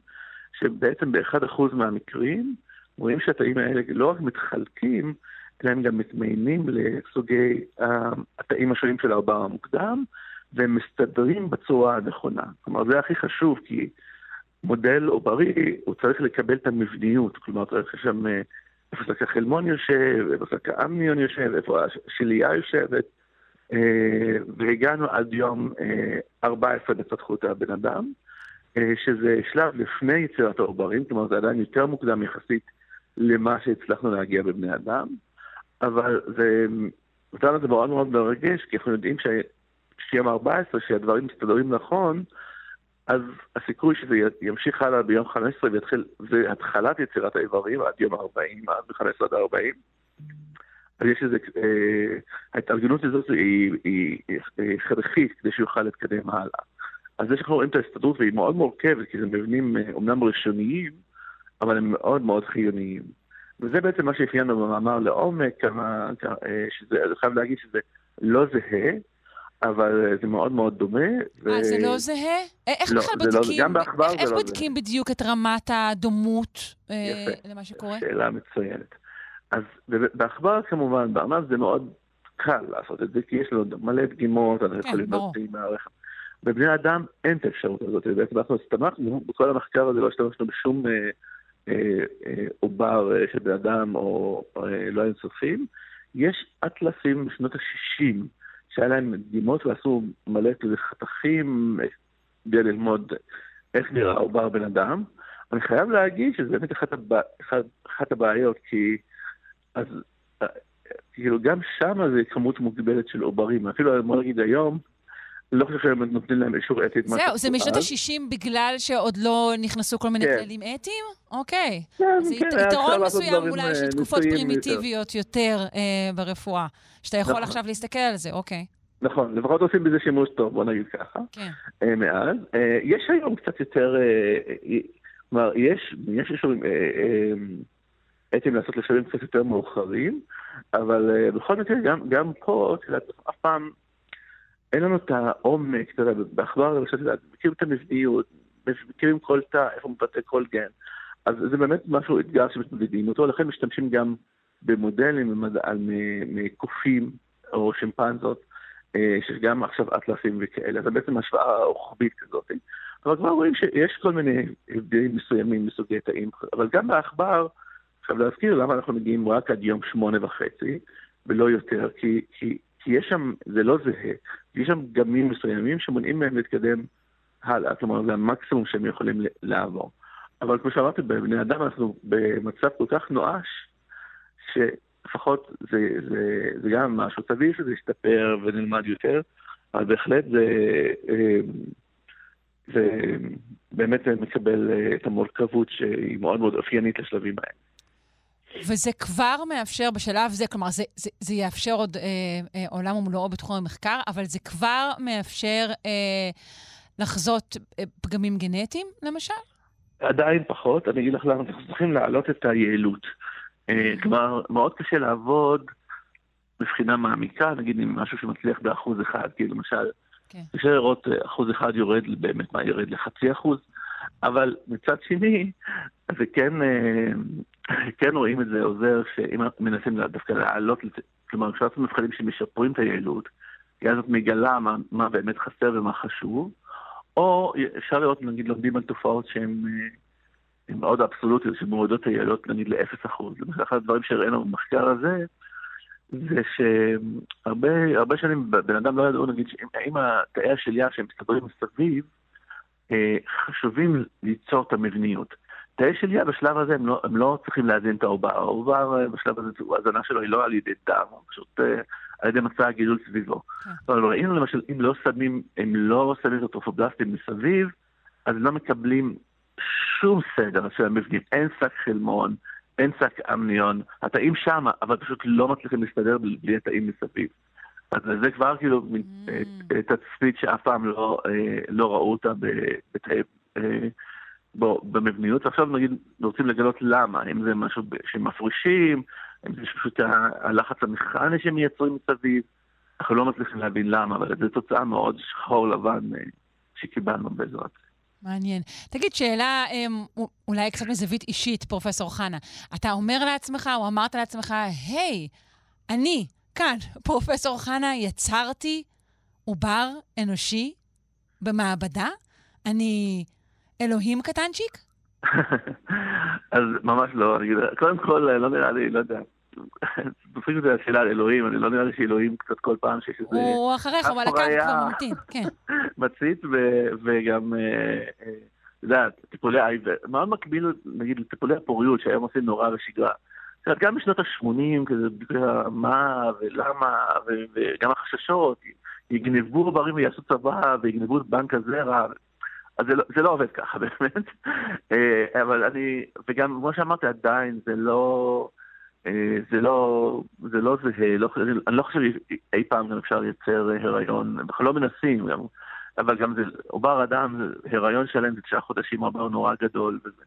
שבעצם ב-1% מהמקרים רואים שהתאים האלה לא רק מתחלקים, אלא הם גם מתמיינים לסוגי אה, התאים השונים של העובר המוקדם, והם מסתדרים בצורה הנכונה. כלומר, זה הכי חשוב, כי מודל עוברי, הוא צריך לקבל את המבניות. כלומר, צריך שם אה, איפה שק החלמון יושב, איפה שק האמניון יושב, איפה השלייה יושבת. אה, והגענו עד יום 14 בהתפתחות הבן אדם, שזה שלב לפני יצירת העוברים, כלומר זה עדיין יותר מוקדם יחסית למה שהצלחנו להגיע בבני אדם. אבל זה, אותנו זה מאוד מאוד מרגש, כי אנחנו יודעים שיום 14, שהדברים מסתדרים נכון, אז הסיכוי שזה ימשיך הלאה ביום 15 ויתחיל, זה התחלת יצירת האיברים עד יום 40, עד מ-15 עד 40. אז יש איזה, אה, ההתארגנות הזאת היא, היא, היא הכרחית כדי שיוכל להתקדם הלאה. אז זה שאנחנו רואים את ההסתדרות והיא מאוד מורכבת, כי זה מבנים אומנם ראשוניים, אבל הם מאוד מאוד חיוניים. וזה בעצם מה שאפיינו במאמר לעומק, כמה, שזה, אני חייב להגיד שזה לא זהה, אבל זה מאוד מאוד דומה. אה, ו... זה לא זהה? איך לא, בכלל בודקים, לא, גם בעכבר איך, איך לא בודקים זה. בדיוק את רמת הדומות יפה. אה, למה שקורה? שאלה מצוינת. אז בעכבר כמובן, בארנב זה מאוד קל לעשות את זה, כי יש לו מלא דגימות, אנחנו כן, יכולים. להוציא מהרכב. בבני אדם אין את האפשרות הזאת, בעצם אנחנו הסתמכנו, בכל המחקר הזה לא השתמשנו בשום אה, אה, אה, עובר של בן אדם או לא אינסופים. יש אטלסים בשנות ה-60 שהיה להם דגימות ועשו מלא חתכים כדי ללמוד איך נראה עובר בן אדם. אני חייב להגיד שזה באמת אחת, הבע... אחת, אחת הבעיות, כי אז אה, כאילו גם שם זה כמות מוגבלת של עוברים. אפילו, בוא נגיד היום, לא חושב שהם נותנים להם אישור אתי. זהו, זה משנות אז. ה-60 בגלל שעוד לא נכנסו כל מיני כן. כללים אתיים? אוקיי. כן, זה כן, יתרון מסוים אולי של אה, תקופות ניסויים יותר. פרימיטיביות יותר אה, ברפואה, שאתה יכול נכון. עכשיו להסתכל על זה, אוקיי. נכון, לפחות עושים בזה שימוש טוב, בוא נגיד ככה. כן. מאז. יש היום קצת יותר, כלומר, יש אישורים אתיים לעשות לשלבים קצת יותר מאוחרים, אבל אה, בכל מקרה, גם, גם פה, את יודעת, אף פעם אין לנו את העומק, אתה יודע, בעכבר, למשל, מכירים את המבניות, מכירים כל תא, איפה מבטא כל גן. אז זה באמת משהו, אתגר שמתמודדים אותו, לכן משתמשים גם במודלים מקופים או שימפנזות, אה, שיש גם עכשיו אטלסים וכאלה, זה בעצם השוואה רוחבית כזאת. אבל כבר רואים שיש כל מיני הבדלים מסוימים מסוגי תאים, אבל גם בעכבר, עכשיו להזכיר למה אנחנו מגיעים רק עד יום שמונה וחצי, ולא יותר, כי, כי, כי יש שם, זה לא זהה, יש שם גמים מסוימים שמונעים מהם להתקדם הלאה, כלומר זה המקסימום שהם יכולים לעבור. אבל כמו שאמרתי, בבני אדם אנחנו במצב כל כך נואש, שלפחות זה, זה, זה גם משהו טבעי שזה ישתפר ונלמד יותר, אבל בהחלט זה, אה, זה באמת מקבל אה, את המורכבות שהיא מאוד מאוד אופיינית לשלבים האלה. וזה כבר מאפשר בשלב זה, כלומר, זה, זה, זה יאפשר עוד אה, אה, עולם ומלואו בתחום המחקר, אבל זה כבר מאפשר אה, לחזות אה, פגמים גנטיים, למשל? עדיין פחות, אני אגיד לך למה, אנחנו צריכים להעלות את היעילות. אה, כלומר, מאוד קשה לעבוד מבחינה מעמיקה, נגיד עם משהו שמצליח באחוז אחד, כי למשל, כן. קשה לראות אה, אחוז אחד יורד באמת מה ירד לחצי אחוז, אבל מצד שני, זה כן, אה, כן רואים את זה עוזר שאם מנסים דווקא להעלות, כלומר, כשאנחנו מבחנים שמשפרים את היעילות, כי אז את מגלה מה, מה באמת חסר ומה חשוב, או אפשר לראות, נגיד, לומדים על תופעות שהן אה, מאוד אבסולוטיות, שמורידות את היעילות נגיד ל-0%. למשל, אחד הדברים שהראינו במחקר הזה, זה שהרבה הרבה שנים בן אדם לא ידעו, נגיד, שאם התאי השליה שהם מסתדרים מסביב, חשובים ליצור את המבניות. תאי שליה בשלב הזה הם לא, הם לא צריכים להזין את העובר. העובר אה, בשלב הזה, ההזנה שלו היא לא על ידי דם, פשוט אה, על ידי מצע הגידול סביבו. כן. אבל ראינו למשל, אם לא שמים, אם לא שמים את הטרופובלסטים מסביב, אז לא מקבלים שום סדר של המבנים. אין שק חלמון, אין שק אמניון, התאים שמה, אבל פשוט לא מצליחים להסתדר בלי התאים מסביב. אז זה כבר כאילו Mm. אה, תצפית שאף פעם לא, אה, לא ראו אותה אה, בו- במבניות, ועכשיו נגיד רוצים לגלות למה, אם זה משהו שמפרישים, אם זה פשוט הלחץ המכני שהם מייצרים מסביב, אנחנו לא מצליחים להבין למה, אבל זו תוצאה מאוד שחור לבן אה, שקיבלנו בעזרת. מעניין. תגיד, שאלה אמ, אולי קצת מזווית אישית, פרופסור חנה. אתה אומר לעצמך, או אמרת לעצמך, היי, אני, כאן, פרופסור חנה, יצרתי עובר אנושי במעבדה? אני אלוהים קטנצ'יק? אז ממש לא, אני אגיד, קודם כל, לא נראה לי, לא יודע, תופסים את זה השאלה על אלוהים, אני לא נראה לי שאלוהים קצת כל פעם שיש איזה הוא אחריך, על הקו. כבר ממתין, כן. מצית וגם, אה, אה, אתה יודע, טיפולי IVF, מאוד מקביל, נגיד, לטיפולי הפוריות שהיום עושים נורא בשגרה. גם בשנות ה-80, כזה, מה ולמה, וגם החששות, יגנבו עוברים ויעשו צבא, ויגנבו את בנק הזרע. אז זה לא, זה לא עובד ככה, באמת. אה, אבל אני, וגם, כמו שאמרתי, עדיין זה לא... אה, זה לא, זה לא זהה, לא, אני לא חושב שאי פעם גם אפשר לייצר הריון, אנחנו לא מנסים, גם, אבל גם זה, עובר אדם, הריון שלם זה תשעה חודשים, עובר נורא גדול. וזה.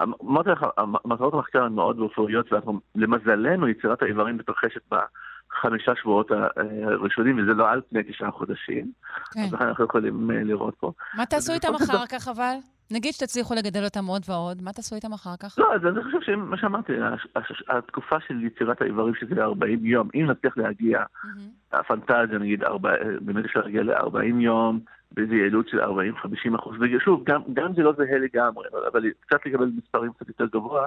אמרתי לך, מטרות המחקר הן מאוד רפואיות, ולמזלנו יצירת האיברים מתרחשת בחמישה שבועות הראשונים, וזה לא על פני תשעה חודשים, כן. אז לכן אנחנו יכולים אה, לראות פה. מה תעשו איתם אחר כך, אבל? נגיד שתצליחו לגדל אותם עוד ועוד, מה תעשו איתם אחר כך? לא, אז אני חושב שמה שאמרתי, התקופה של יצירת האיברים שזה 40 יום, אם נצליח להגיע. הפנטזיה נגיד, באמת אפשר להגיע ל-40 יום, באיזו יעילות של 40-50 אחוז, ושוב, גם, גם זה לא זהה לגמרי, אבל, אבל קצת לקבל מספרים קצת יותר גבוה,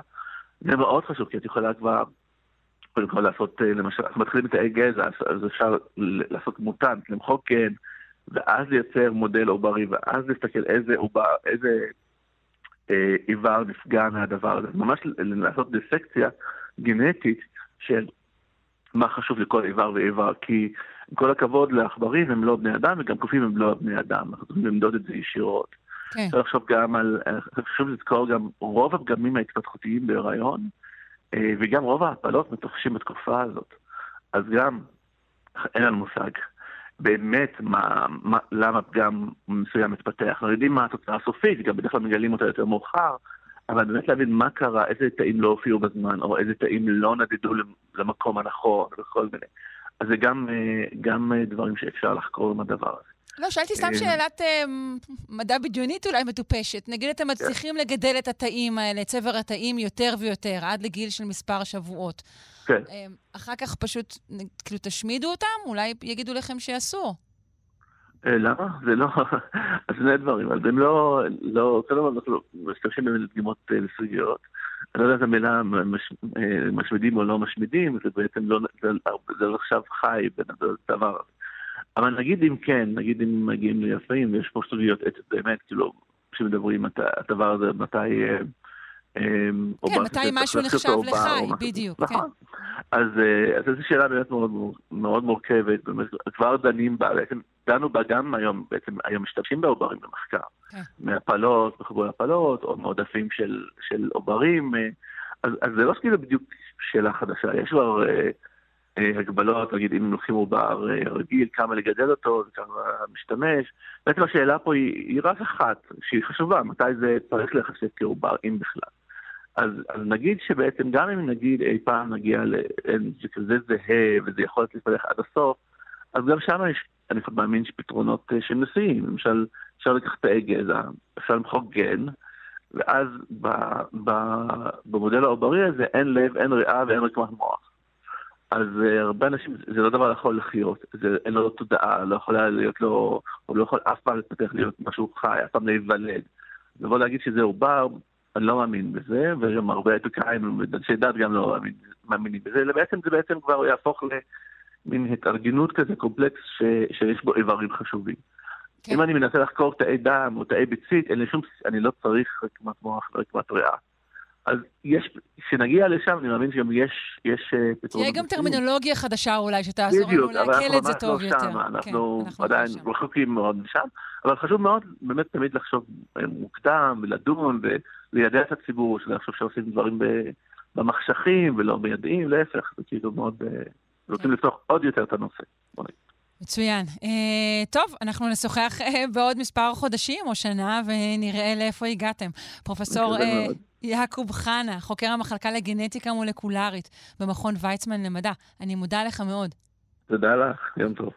זה מאוד חשוב, כי את יכולה כבר, קודם כל לעשות, אה, למשל, אנחנו מתחילים את האי גזע, אז- אפשר לעשות מוטנט, למחוק גן, ואז לייצר מודל עוברי, ואז להסתכל איזה עובר, איזה אה, איבר נפגע מהדבר הזה. ממש לעשות דיסקציה גנטית של מה חשוב לכל איבר ואיבר, כי עם כל הכבוד לעכברים הם לא בני אדם, וגם קופים הם לא בני אדם, אנחנו צריכים למדוד את זה ישירות. כן. אפשר לחשוב גם על, אה, חשוב לזכור גם רוב הפגמים ההתפתחותיים בהיריון, אה, וגם רוב ההפלות מתרחשים בתקופה הזאת. אז גם אין לנו מושג באמת מה, מה, למה פגם מסוים מתפתח. אנחנו יודעים מה התוצאה הסופית, גם בדרך כלל מגלים אותה יותר מאוחר, אבל באמת להבין מה קרה, איזה תאים לא הופיעו בזמן, או איזה תאים לא נדדו למקום הנכון, וכל מיני. אז זה גם, אה, גם אה, דברים שאפשר לחקור עם הדבר הזה. לא, שאלתי סתם אה, שאלת מדע בדיונית אולי מטופשת. נגיד אתם מצליחים לגדל את התאים האלה, צבר התאים יותר ויותר, עד לגיל של מספר שבועות. כן. אחר כך פשוט, כאילו, תשמידו אותם? אולי יגידו לכם שאסור. למה? זה לא... אז שני דברים, אבל הם לא... לא קודם כל אנחנו משתמשים בדגימות לסוגיות. אני לא יודע את המילה מש, אה, משמידים או לא משמידים, זה בעצם לא... זה, זה לא עכשיו חי בין הדבר הזה. אבל נגיד אם כן, נגיד אם מגיעים ליפים, ויש פה סוגיות באמת, כאילו, כשמדברים מתי- הדבר הזה, מתי... אה, עובר מתי משהו נחשב לחי. בדיוק, נכון. אז, אה, אז זו שאלה באמת מאוד, מאוד מורכבת, באמת, כבר דנים בה, בעצם דנו בה גם היום, בעצם היום משתמשים בעוברים במחקר. כן. מהפלות, בחיבורי הפלות, או מעודפים של, של עוברים, אה, אז, אז זה לא כאילו בדיוק שאלה חדשה, יש כבר אה, אה, הגבלות, נגיד אם לוקחים עובר אה, רגיל, כמה לגדל אותו, וכמה משתמש. בעצם השאלה פה היא, היא רק אחת, שהיא חשובה, מתי זה צריך להיחשב כעובר, אם בכלל. אז, אז נגיד שבעצם גם אם נגיד אי פעם נגיע לכזה זהה וזה יכול להתפתח עד הסוף, אז גם שם יש, אני מאמין שפתרונות אה, שהם ניסויים. למשל, אפשר לקחת תאי גזע, אפשר למחוק גן, ואז ב, ב, במודל העוברי הזה אין לב, אין ריאה ואין רקמת מוח. אז uh, הרבה אנשים, זה לא דבר יכול לחיות, זה, אין לו תודעה, לא יכולה להיות לו, הוא לא יכול אף פעם להתפתח להיות משהו חי, אף פעם להיוולד. לבוא להגיד שזה עובר, אני לא מאמין בזה, וגם הרבה אתיקאים ואנשי דת גם לא מאמין, מאמינים בזה, אלא בעצם זה בעצם כבר יהפוך למין התארגנות כזה, קומפלקס ש, שיש בו איברים חשובים. כן. אם אני מנסה לחקור תאי דם או תאי ביצית, אין לי שום, אני לא צריך רקמת מוח ורקמת ריאה. אז יש, כשנגיע לשם, אני מאמין שגם יש, יש אה, פתרונות. תהיה גם. טרמינולוגיה חדשה אולי, שתעזור לנו בדיוק, אבל לעכל אנחנו את זה טוב לא יותר. שם, כן, אנחנו אנחנו לא עדיין שם. רחוקים מאוד משם, אבל חשוב מאוד באמת תמיד לחשוב אה, מוקדם ולדון וליידע את הציבור, שאני חושב שעושים דברים במחשכים ולא מיידעים, להפך, זה כאילו מאוד, אה, רוצים לפתוח עוד יותר את הנושא. מצוין. Uh, טוב, אנחנו נשוחח uh, בעוד מספר חודשים או שנה ונראה לאיפה הגעתם. פרופסור uh, יעקב חנה, חוקר המחלקה לגנטיקה מולקולרית במכון ויצמן למדע, אני מודה לך מאוד. תודה לך, יום טוב.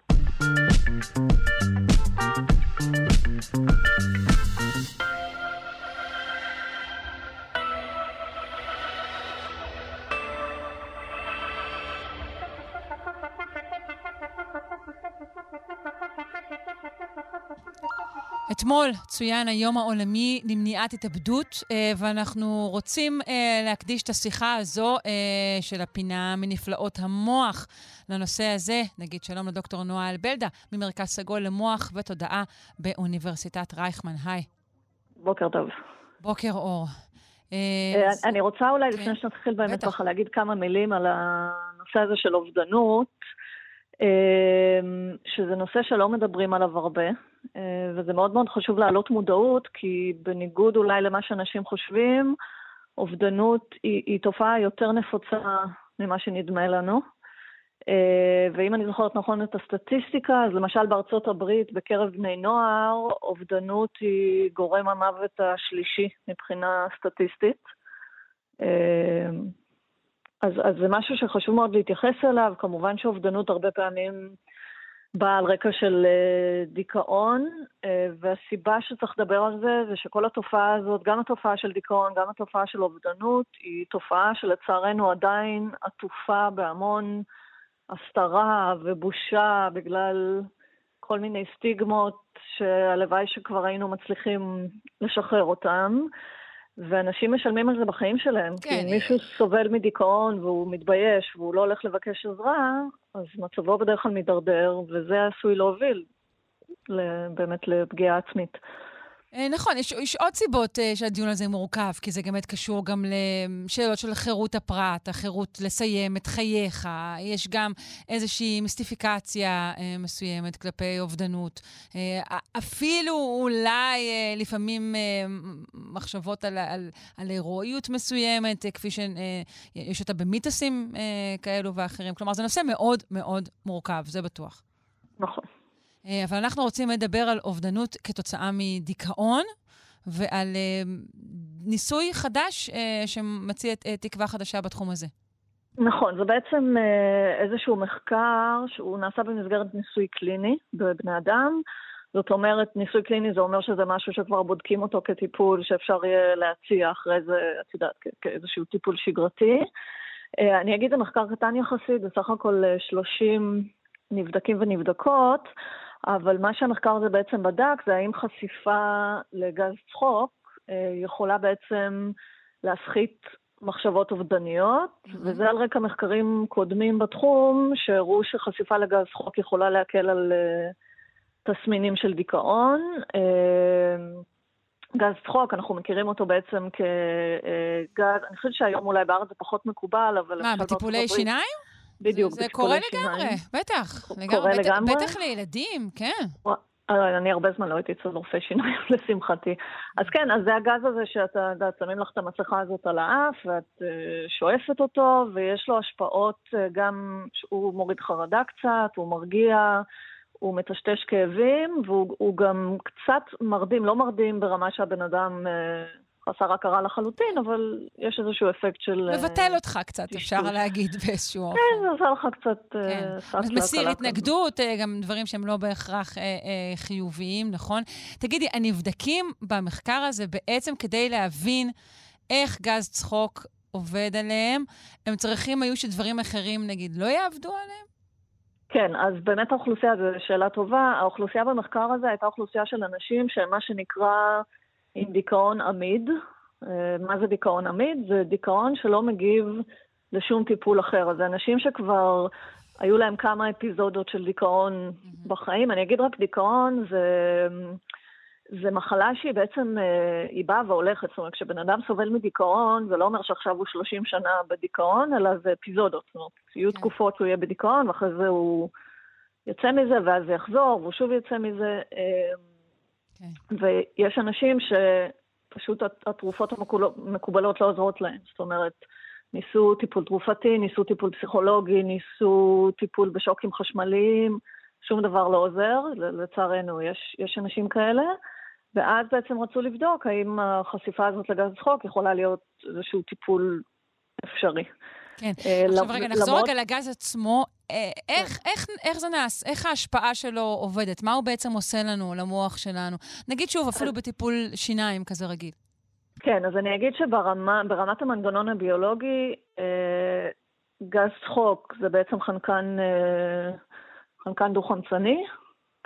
אתמול צוין היום העולמי למניעת התאבדות, אה, ואנחנו רוצים אה, להקדיש את השיחה הזו אה, של הפינה מנפלאות המוח לנושא הזה. נגיד שלום לדוקטור נועה אלבלדה, ממרכז סגול למוח ותודעה באוניברסיטת רייכמן. היי. בוקר טוב. בוקר אור. אני רוצה אולי, לפני כן. שנתחיל באמת ככה, להגיד כמה מילים על הנושא הזה של אובדנות. שזה נושא שלא מדברים עליו הרבה, וזה מאוד מאוד חשוב להעלות מודעות, כי בניגוד אולי למה שאנשים חושבים, אובדנות היא, היא תופעה יותר נפוצה ממה שנדמה לנו. אה, ואם אני זוכרת נכון את הסטטיסטיקה, אז למשל בארצות הברית, בקרב בני נוער, אובדנות היא גורם המוות השלישי מבחינה סטטיסטית. אה, אז, אז זה משהו שחשוב מאוד להתייחס אליו. כמובן שאובדנות הרבה פעמים באה על רקע של uh, דיכאון, uh, והסיבה שצריך לדבר על זה, זה שכל התופעה הזאת, גם התופעה של דיכאון, גם התופעה של אובדנות, היא תופעה שלצערנו עדיין עטופה בהמון הסתרה ובושה בגלל כל מיני סטיגמות שהלוואי שכבר היינו מצליחים לשחרר אותן. ואנשים משלמים על זה בחיים שלהם. כן. כי אם מישהו סובל מדיכאון והוא מתבייש והוא לא הולך לבקש עזרה, אז מצבו בדרך כלל מידרדר, וזה עשוי להוביל באמת לפגיעה עצמית. אה, נכון, יש, יש עוד סיבות uh, שהדיון הזה מורכב, כי זה באמת קשור גם לשאלות של חירות הפרט, החירות לסיים את חייך. יש גם איזושהי מיסטיפיקציה uh, מסוימת כלפי אובדנות. Uh, אפילו אולי uh, לפעמים uh, מחשבות על, על, על הירואיות מסוימת, uh, כפי שיש אותה במיתוסים uh, כאלו ואחרים. כלומר, זה נושא מאוד מאוד מורכב, זה בטוח. נכון. אה, אבל אנחנו רוצים לדבר על אובדנות כתוצאה מדיכאון ועל אה, ניסוי חדש אה, שמציע תקווה חדשה בתחום הזה. נכון, זה בעצם איזשהו מחקר שהוא נעשה במסגרת ניסוי קליני בבני אדם. זאת אומרת, ניסוי קליני זה אומר שזה משהו שכבר בודקים אותו כטיפול שאפשר יהיה להציע אחרי זה, את יודעת, כאיזשהו טיפול שגרתי. אני אגיד, זה מחקר קטן יחסית, זה סך הכל 30 נבדקים ונבדקות. אבל מה שהמחקר הזה בעצם בדק זה האם חשיפה לגז צחוק אה, יכולה בעצם להפחית מחשבות אובדניות, mm-hmm. וזה על רקע מחקרים קודמים בתחום, שהראו שחשיפה לגז צחוק יכולה להקל על uh, תסמינים של דיכאון. Uh, גז צחוק, אנחנו מכירים אותו בעצם כגז, אני חושבת שהיום אולי בארץ זה פחות מקובל, אבל... מה, בטיפולי שיניים? בדיוק. זה, זה קורה לגמרי, בטח. קורה בטח, לגמרי. בטח לילדים, כן. אני הרבה זמן לא הייתי אצל רופא שיניים, לשמחתי. אז כן, אז זה הגז הזה שאתה, יודע, שמים לך את המסכה הזאת על האף, ואת uh, שואפת אותו, ויש לו השפעות גם, הוא מוריד חרדה קצת, הוא מרגיע, הוא מטשטש כאבים, והוא גם קצת מרדים, לא מרדים ברמה שהבן אדם... חסר הכרה לחלוטין, אבל יש איזשהו אפקט של... אה, מבטל אותך קצת, אפשר להגיד באיזשהו אופן. כן, זה עושה לך קצת... אה, כן. מסיר התנגדות, אה, גם דברים שהם לא בהכרח חיוביים, נכון? תגידי, הנבדקים במחקר הזה בעצם כדי להבין איך גז צחוק עובד עליהם, הם צריכים היו שדברים אחרים, נגיד, לא יעבדו עליהם? כן, אז באמת האוכלוסייה, זו שאלה טובה. האוכלוסייה במחקר הזה הייתה אוכלוסייה של אנשים שהם מה שנקרא עם דיכאון עמיד. אה, מה זה דיכאון עמיד? זה דיכאון שלא מגיב לשום טיפול אחר. אז זה אנשים שכבר היו להם כמה אפיזודות של דיכאון בחיים. אני אגיד רק דיכאון זה... זה מחלה שהיא בעצם, אה, היא באה והולכת. זאת אומרת, כשבן אדם סובל מדיכאון, זה לא אומר שעכשיו הוא 30 שנה בדיכאון, אלא זה אפיזודות. זאת אומרת, יהיו כן. תקופות שהוא יהיה בדיכאון, ואחרי זה הוא יוצא מזה, ואז זה יחזור, והוא שוב יוצא מזה. אה, כן. ויש אנשים שפשוט התרופות המקובלות לא עוזרות להם. זאת אומרת, ניסו טיפול תרופתי, ניסו טיפול פסיכולוגי, ניסו טיפול בשוקים חשמליים, שום דבר לא עוזר, לצערנו יש, יש אנשים כאלה, ואז בעצם רצו לבדוק האם החשיפה הזאת לגז צחוק יכולה להיות איזשהו טיפול אפשרי. כן. אה, עכשיו רגע, נחזור. רגע לגז עצמו. אה, איך, איך, איך זה נעשה? איך ההשפעה שלו עובדת? מה הוא בעצם עושה לנו, למוח שלנו? נגיד שוב, אפילו בטיפול שיניים כזה רגיל. כן, אז אני אגיד שברמת המנגנון הביולוגי, אה, גז צחוק זה בעצם חנקן, אה, חנקן דו-חמצני,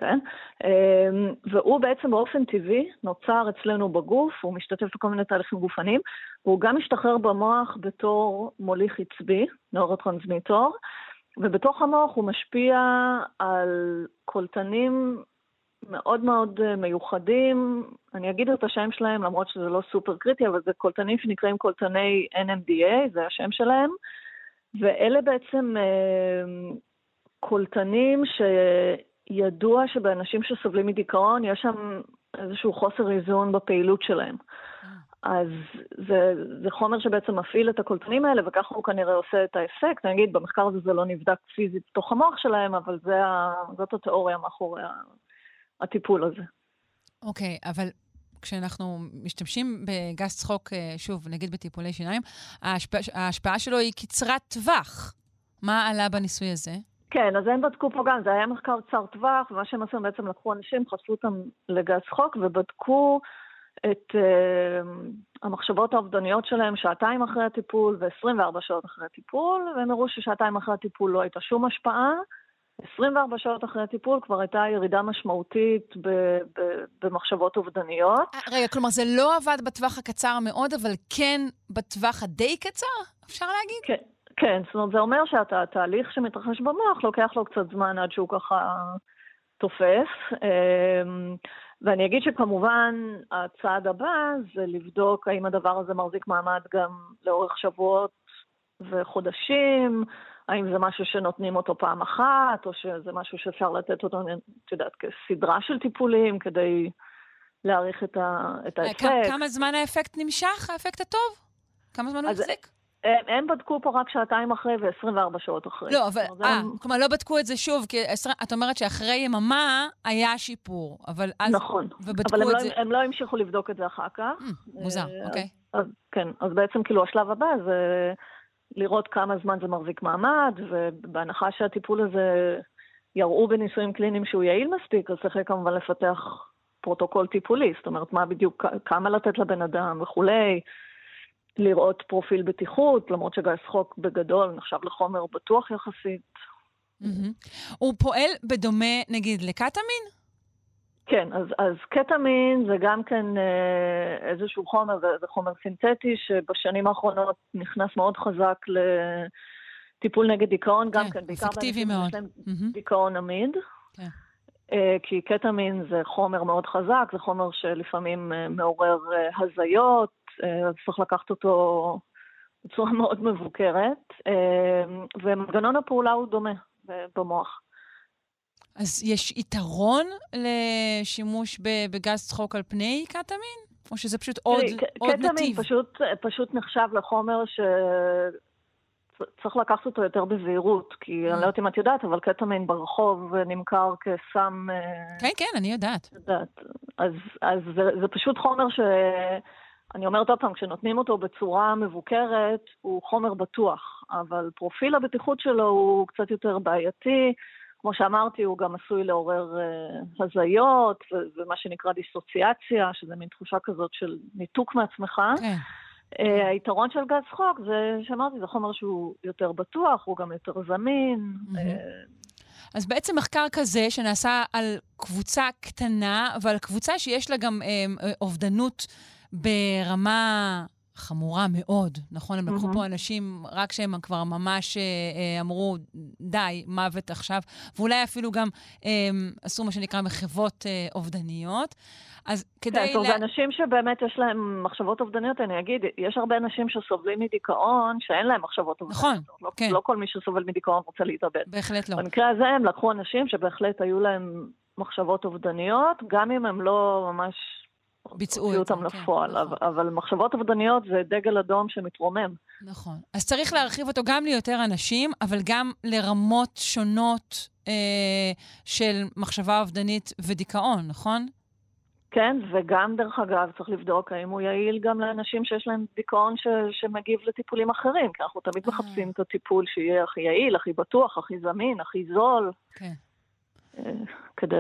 כן? אה, והוא בעצם באופן טבעי נוצר אצלנו בגוף, הוא משתתף בכל מיני תהליכים גופניים, והוא גם משתחרר במוח בתור מוליך עצבי, נורוטרנסמיטור, ובתוך המוח הוא משפיע על קולטנים מאוד מאוד אה, מיוחדים, אני אגיד את השם שלהם למרות שזה לא סופר קריטי, אבל זה קולטנים שנקראים קולטני NMDA, זה השם שלהם, ואלה בעצם אה, קולטנים שידוע שבאנשים שסובלים מדיכאון יש שם איזשהו חוסר איזון בפעילות שלהם. אז זה, זה חומר שבעצם מפעיל את הקולטנים האלה, וככה הוא כנראה עושה את האפקט. אני אגיד, במחקר הזה זה לא נבדק פיזית בתוך המוח שלהם, אבל זה ה, זאת התיאוריה מאחורי הטיפול הזה. אוקיי, okay, אבל כשאנחנו משתמשים בגז צחוק, אה, שוב, נגיד בטיפולי שיניים, ההשפע, ההשפעה שלו היא קצרת טווח. מה עלה בניסוי הזה? כן, אז הם בדקו פה גם, זה היה מחקר קצר טווח, ומה שהם עשו, בעצם לקחו אנשים, חשפו אותם לגז צחוק, ובדקו את uh, המחשבות האובדניות שלהם שעתיים אחרי הטיפול ו-24 שעות אחרי הטיפול, והם הראו ששעתיים אחרי הטיפול לא הייתה שום השפעה, 24 שעות אחרי הטיפול כבר הייתה ירידה משמעותית ב- ב- במחשבות אובדניות. אה, רגע, כלומר זה לא עבד בטווח הקצר מאוד, אבל כן בטווח הדי קצר, אפשר להגיד? כן, כן, זאת אומרת, זה אומר שהתהליך שמתרחש במוח לוקח לו קצת זמן עד שהוא ככה תופס. אמ, ואני אגיד שכמובן הצעד הבא זה לבדוק האם הדבר הזה מחזיק מעמד גם לאורך שבועות וחודשים, האם זה משהו שנותנים אותו פעם אחת, או שזה משהו שאפשר לתת אותו, את יודעת, כסדרה של טיפולים כדי להעריך את, ה, את אה, האפקט. כמה זמן האפקט נמשך, האפקט הטוב? כמה זמן הוא החזיק? הם, הם בדקו פה רק שעתיים אחרי ו-24 שעות אחרי. לא, אבל, אה, הם... כלומר, לא בדקו את זה שוב, כי את אומרת שאחרי יממה היה שיפור, אבל אז... נכון, אבל הם, לא, זה... הם לא המשיכו לבדוק את זה אחר כך. Mm, מוזר, אה, אוקיי. אז, כן, אז בעצם כאילו השלב הבא זה לראות כמה זמן זה מחזיק מעמד, ובהנחה שהטיפול הזה יראו בניסויים קליניים שהוא יעיל מספיק, אז צריך כמובן לפתח פרוטוקול טיפולי, זאת אומרת, מה בדיוק, כמה לתת לבן אדם וכולי. לראות פרופיל בטיחות, למרות שגז צחוק בגדול נחשב לחומר בטוח יחסית. Mm-hmm. הוא פועל בדומה, נגיד, לקטמין? כן, אז, אז קטמין זה גם כן אה, איזשהו חומר, זה, זה חומר סינתטי שבשנים האחרונות נכנס מאוד חזק לטיפול נגד דיכאון, כן, גם כן, בעיקר באנשים שיש להם. דיכאון עמיד. כן. אה, כי קטמין זה חומר מאוד חזק, זה חומר שלפעמים אה, מעורר אה, הזיות, צריך לקחת אותו בצורה מאוד מבוקרת, ומנגנון הפעולה הוא דומה במוח. אז יש יתרון לשימוש בגז צחוק על פני קטמין? או שזה פשוט עוד, עוד נתיב? קטמין פשוט, פשוט נחשב לחומר ש... צריך לקחת אותו יותר בזהירות, כי אני לא יודעת אם את יודעת, אבל קטמין ברחוב נמכר כסם... אה, כן, כן, אני יודעת. יודעת. אז, אז זה, זה פשוט חומר ש... אני אומרת עוד פעם, כשנותנים אותו בצורה מבוקרת, הוא חומר בטוח, אבל פרופיל הבטיחות שלו הוא קצת יותר בעייתי. כמו שאמרתי, הוא גם עשוי לעורר uh, הזיות ומה שנקרא דיסוציאציה, שזה מין תחושה כזאת של ניתוק מעצמך. כן. Uh, היתרון של גז חוק זה, שאמרתי, זה חומר שהוא יותר בטוח, הוא גם יותר זמין. Uh, אז בעצם מחקר כזה שנעשה על קבוצה קטנה, ועל קבוצה שיש לה גם אה, אובדנות ברמה חמורה מאוד, נכון? הם לקחו mm-hmm. פה אנשים רק שהם כבר ממש אה, אה, אמרו, די, מוות עכשיו, ואולי אפילו גם אה, עשו מה שנקרא מחוות אה, אובדניות. אז כדי... כן, טוב, לה... אנשים שבאמת יש להם מחשבות אובדניות, אני אגיד, יש הרבה אנשים שסובלים מדיכאון, שאין להם מחשבות אובדניות. נכון, לא, כן. לא כל מי שסובל מדיכאון רוצה להתאבד. בהחלט לא. במקרה הזה הם לקחו אנשים שבהחלט היו להם מחשבות אובדניות, גם אם הם לא ממש ביצעו אותם כן, לפועל, נכון. אבל, אבל מחשבות אובדניות זה דגל אדום שמתרומם. נכון. אז צריך להרחיב אותו גם ליותר אנשים, אבל גם לרמות שונות אה, של מחשבה אובדנית ודיכאון, נכון? כן, וגם דרך אגב צריך לבדוק האם הוא יעיל גם לאנשים שיש להם דיכאון ש, שמגיב לטיפולים אחרים, כי אנחנו תמיד אה. מחפשים את הטיפול שיהיה הכי יעיל, הכי בטוח, הכי זמין, הכי זול, כן. אה, כדי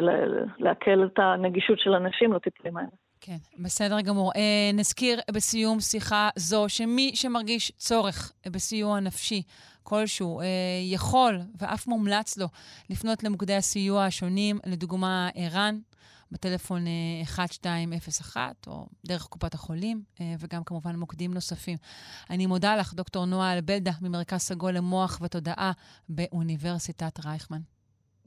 להקל את הנגישות של אנשים לטיפולים האלה. כן, בסדר גמור. אה, נזכיר בסיום שיחה זו שמי שמרגיש צורך בסיוע נפשי כלשהו אה, יכול ואף מומלץ לו לפנות למוקדי הסיוע השונים, לדוגמה ער"ן, בטלפון אה, 1201 או דרך קופת החולים, אה, וגם כמובן מוקדים נוספים. אני מודה לך, דוקטור נועה אלבלדה, ממרכז סגול למוח ותודעה באוניברסיטת רייכמן.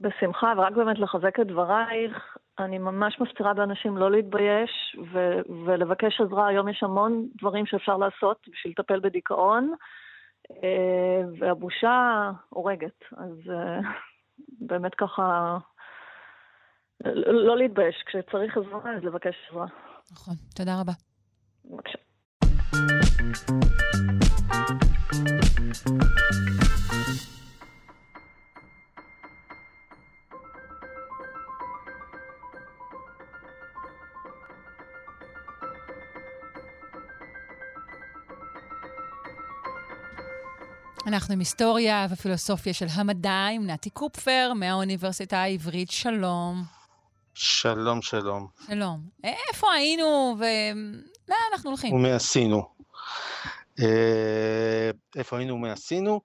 בשמחה, ורק באמת לחזק את דברייך, אני ממש מפצירה באנשים לא להתבייש ו- ולבקש עזרה. היום יש המון דברים שאפשר לעשות בשביל לטפל בדיכאון, אה, והבושה הורגת. אז אה, באמת ככה, לא לא להתבייש. כשצריך עזרה, אז לבקש עזרה. נכון, תודה רבה. בבקשה. אנחנו עם היסטוריה ופילוסופיה של המדע עם נתי קופפר מהאוניברסיטה העברית. שלום. שלום, שלום. שלום. איפה היינו ולאן אנחנו הולכים? ומי עשינו? אה, איפה היינו ומי עשינו?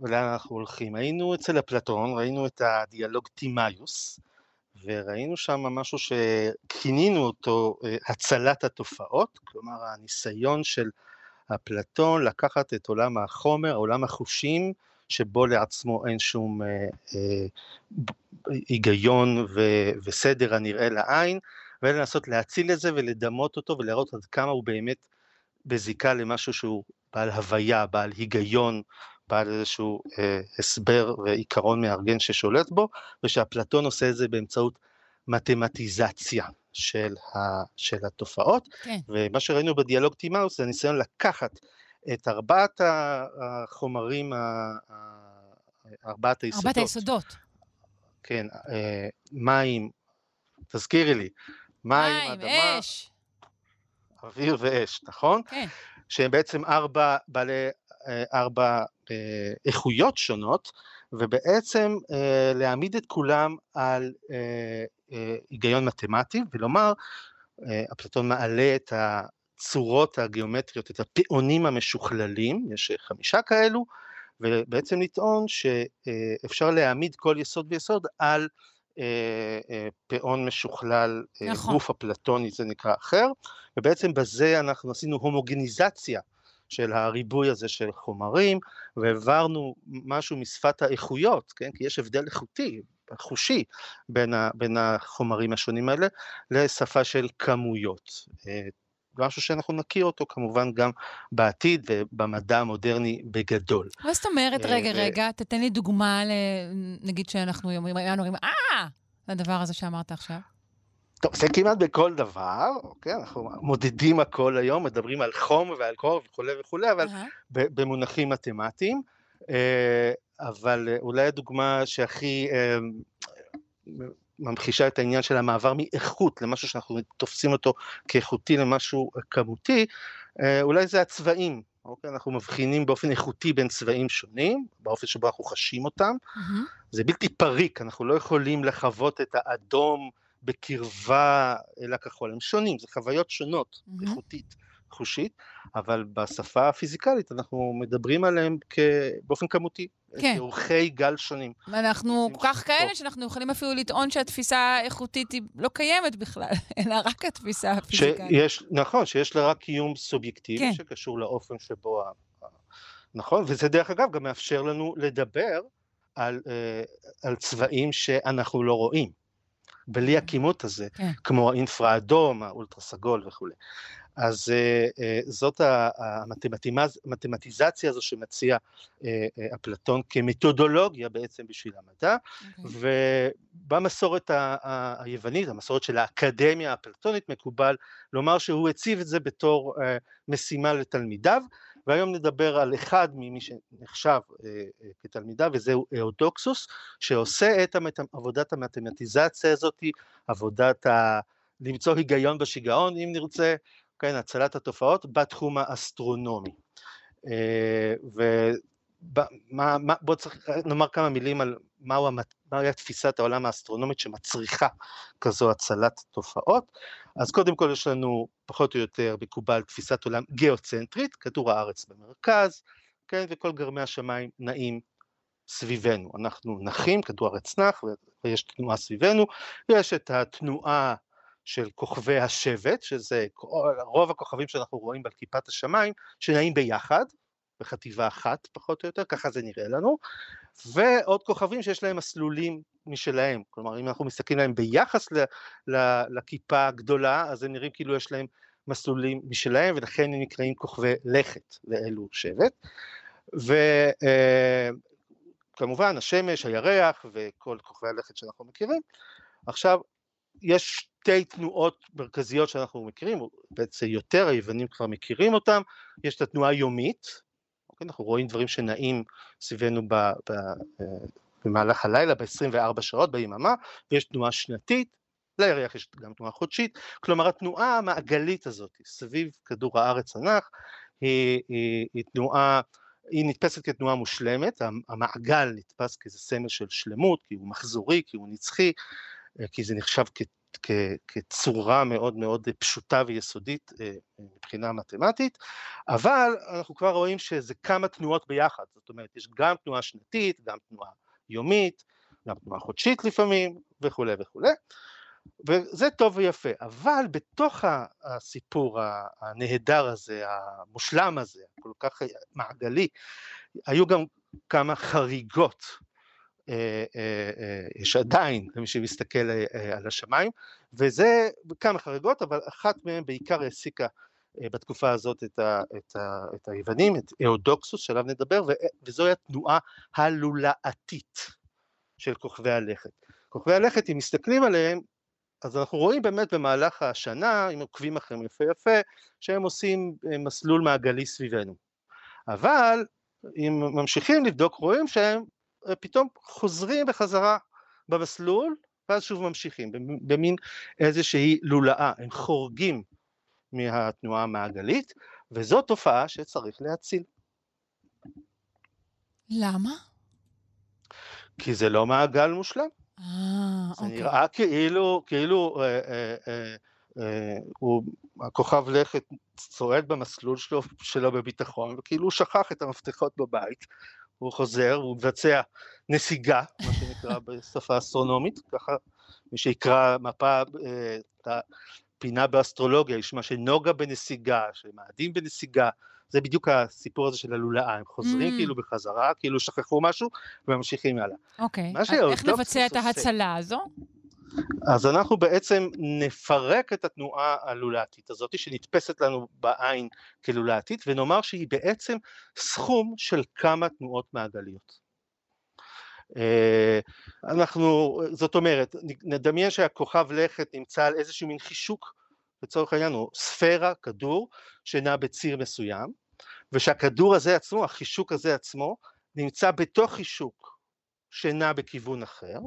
ולאן אנחנו הולכים? היינו אצל אפלטון, ראינו את הדיאלוג טימאיוס, וראינו שם משהו שכינינו אותו אה, הצלת התופעות, כלומר הניסיון של אפלטון לקחת את עולם החומר, עולם החושים, שבו לעצמו אין שום אה, אה, היגיון ו, וסדר הנראה לעין, ולנסות להציל את זה ולדמות אותו ולראות עד כמה הוא באמת בזיקה למשהו שהוא בעל הוויה, בעל היגיון, בעל איזשהו אה, הסבר ועיקרון מארגן ששולט בו, ושאפלטון עושה את זה באמצעות מתמטיזציה של, ה, של התופעות. כן. ומה שראינו בדיאלוג טימאוס זה הניסיון לקחת את ארבעת החומרים, ארבעת היסודות. ארבעת היסודות. כן, אה, מים, תזכירי לי, מים, מים, אדמה, אש. אוויר ואש, נכון? כן. שהם בעצם ארבע בעלי, אה, ארבע אה, איכויות שונות, ובעצם אה, להעמיד את כולם על אה, אה, היגיון מתמטי, ולומר, אה, אפלטון מעלה את הצורות הגיאומטריות, את הפעונים המשוכללים, יש אה, חמישה כאלו, ובעצם לטעון שאפשר להעמיד כל יסוד ויסוד על אה, אה, פעון משוכלל, אה, נכון. גוף אפלטוני זה נקרא אחר, ובעצם בזה אנחנו עשינו הומוגניזציה של הריבוי הזה של חומרים, והעברנו משהו משפת האיכויות, כן? כי יש הבדל איכותי, חושי, בין, ה, בין החומרים השונים האלה, לשפה של כמויות. אה, משהו שאנחנו נכיר אותו כמובן גם בעתיד ובמדע המודרני בגדול. מה זאת אומרת? אה, רגע, רגע, תתן לי דוגמה. נגיד שאנחנו אומרים, אה, לדבר הזה שאמרת עכשיו. טוב, זה כמעט בכל דבר, אוקיי? אנחנו מודדים הכל היום, מדברים על חום ועל קור וכולי וכולי, אבל. ב- במונחים מתמטיים. אה, אבל אה, אולי הדוגמה שהכי אה, ממחישה את העניין של המעבר מאיכות למשהו שאנחנו תופסים אותו כאיכותי למשהו כמותי, אולי זה הצבעים. אוקיי? אנחנו מבחינים באופן איכותי בין צבעים שונים, באופן שבו אנחנו חשים אותם. מהמם. זה בלתי פריק, אנחנו לא יכולים לחוות את האדום בקרבה אל הכחול, הם שונים, זה חוויות שונות, מהמם. איכותית, חושית, אבל בשפה הפיזיקלית אנחנו מדברים עליהם כ... באופן כמותי, כן. כאורכי גל שונים. אנחנו כל כך כאלה. שאנחנו יכולים אפילו לטעון שהתפיסה האיכותית היא לא קיימת בכלל, אלא רק התפיסה הפיזיקלית. שיש, נכון, שיש לה רק קיום סובייקטיבי כן. שקשור לאופן שבו, ה- ה- נכון, וזה דרך אגב גם מאפשר לנו לדבר על, אה, על צבעים שאנחנו לא רואים. בלי הכימות הזה, כן. כמו האינפרה אדום, האולטרה סגול וכולי. אז uh, uh, זאת המתמטיזציה הזו שמציע uh, uh, אפלטון כמתודולוגיה בעצם בשביל המדע, okay. אוקיי. ובמסורת ה- ה- היוונית, המסורת של האקדמיה האפלטונית, מקובל לומר שהוא הציב את זה בתור uh, משימה לתלמידיו, והיום נדבר על אחד ממי שנחשב uh, uh, כתלמידיו, וזהו אהודוקסוס, שעושה את המת... עבודת המתמטיזציה הזאת, עבודת ה... למצוא היגיון בשיגעון, אם נרצה, כן, הצלת התופעות בתחום האסטרונומי. אה, ובוא צריך נאמר כמה מילים על מהו, מהי תפיסת העולם האסטרונומית שמצריכה כזו הצלת תופעות. אז קודם כל יש לנו פחות או יותר מקובל תפיסת עולם גיאוצנטרית, כדור הארץ במרכז, כן, וכל גרמי השמיים נעים סביבנו. אנחנו נחים, כדור הארץ נח ויש תנועה סביבנו, ויש את התנועה של כוכבי השבט, שזה רוב הכוכבים שאנחנו רואים על כיפת השמיים, שנעים ביחד, בחטיבה אחת פחות או יותר, ככה זה נראה לנו, ועוד כוכבים שיש להם מסלולים משלהם, כלומר אם אנחנו מסתכלים עליהם ביחס ל, ל, לכיפה הגדולה, אז הם נראים כאילו יש להם מסלולים משלהם, ולכן הם נקראים כוכבי לכת לאלו שבט, וכמובן אה, השמש, הירח וכל כוכבי הלכת שאנחנו מכירים. עכשיו, יש שתי תנועות מרכזיות שאנחנו מכירים, בעצם יותר היוונים כבר מכירים אותם, יש את התנועה היומית, אנחנו רואים דברים שנעים סביבנו ב, ב, אה, במהלך הלילה, ב-24 שעות ביממה, ויש תנועה שנתית, לירח יש גם תנועה חודשית, כלומר התנועה המעגלית הזאת סביב כדור הארץ הנח היא, היא, היא תנועה, היא נתפסת כתנועה מושלמת, המעגל נתפס כאיזה סמל של שלמות, כי הוא מחזורי, כי הוא נצחי, אה, כי זה נחשב כ, כצורה מאוד מאוד פשוטה ויסודית אה, מבחינה מתמטית, אבל אנחנו כבר רואים שזה כמה תנועות ביחד, זאת אומרת יש גם תנועה שנתית, גם תנועה יומית, גם תנועה חודשית לפעמים וכולי וכולי, וזה טוב ויפה, אבל בתוך הסיפור הנהדר הזה, המושלם הזה, כל כך מעגלי, היו גם כמה חריגות יש עדיין למי שמסתכל על השמיים, וזה כמה חריגות, אבל אחת מהן בעיקר העסיקה בתקופה הזאת את, ה, את, ה, את היוונים, את אהודוקסוס שעליו נדבר, וזוהי התנועה הלולאתית של כוכבי הלכת. כוכבי הלכת, אם מסתכלים עליהם, אז אנחנו רואים באמת במהלך השנה, אם עוקבים אחריהם יפה יפה, שהם עושים מסלול מעגלי סביבנו. אבל אם ממשיכים לבדוק, רואים שהם פתאום חוזרים בחזרה במסלול, ואז שוב ממשיכים, במין איזושהי לולאה, הם חורגים מהתנועה המעגלית, וזו תופעה שצריך להציל. למה? כי זה לא מעגל מושלם. אה, זה אוקיי. נראה כאילו, כאילו אה, אה, אה, אה, הוא, הכוכב לכת צועד במסלול שלו, שלו בביטחון, וכאילו הוא שכח את המפתחות בבית, הוא חוזר, הוא מבצע נסיגה, מה שנקרא בשפה אסטרונומית, ככה מי שיקרא מפה, אה, את הפינה באסטרולוגיה, ישמע שנוגה בנסיגה, שמאדים בנסיגה, זה בדיוק הסיפור הזה של הלולאה, הם חוזרים mm. כאילו בחזרה, כאילו שכחו משהו, וממשיכים הלאה. אוקיי, אז איך נבצע את ההצלה הזו? אז אנחנו בעצם נפרק את התנועה הלולתית הזאת שנתפסת לנו בעין כלולתית ונאמר שהיא בעצם סכום של כמה תנועות מעגליות. אה, אנחנו, זאת אומרת, נדמיין שהכוכב לכת נמצא על איזשהו מין חישוק, לצורך העניין הוא ספירה, כדור, שנע בציר מסוים, ושהכדור הזה עצמו, החישוק הזה עצמו, נמצא בתוך חישוק שנע בכיוון אחר,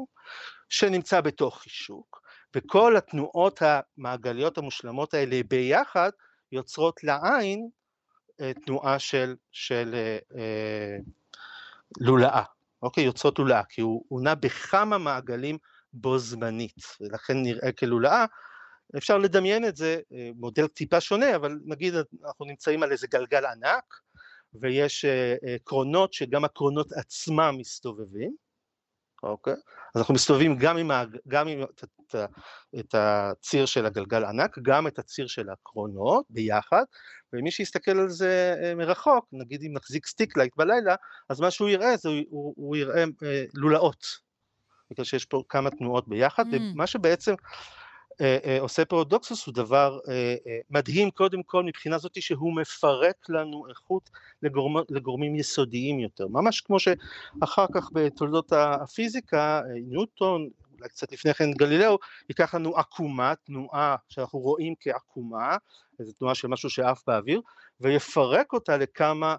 שנמצא בתוך חישוק, וכל התנועות המעגליות המושלמות האלה ביחד יוצרות לעין אה, תנועה של, של אה, אה, לולאה, אוקיי? יוצרות לולאה, כי הוא, הוא נע בכמה מעגלים בו זמנית, ולכן נראה כלולאה. אפשר לדמיין את זה, אה, מודל טיפה שונה, אבל נגיד אנחנו נמצאים על איזה גלגל ענק, ויש קרונות שגם הקרונות עצמם מסתובבים, אוקיי? אז אנחנו מסתובבים גם עם, ה, גם עם את, את, את הציר של הגלגל ענק, גם את הציר של הקרונות ביחד, ומי שיסתכל על זה אה, מרחוק, נגיד אם נחזיק סטיק לייט בלילה, אז מה שהוא יראה זה הוא, הוא יראה אה, לולאות, בגלל שיש פה כמה תנועות ביחד, Mm. ומה שבעצם עושה אאודוקסוס הוא דבר אה, אה, מדהים קודם כל מבחינה זאת שהוא מפרק לנו איכות לגורמ, לגורמים יסודיים יותר, ממש כמו שאחר כך בתולדות הפיזיקה, אה, ניוטון, אולי קצת לפני כן גלילאו, ייקח לנו עקומה, תנועה שאנחנו רואים כעקומה, איזו תנועה של משהו שעף באוויר, ויפרק אותה לכמה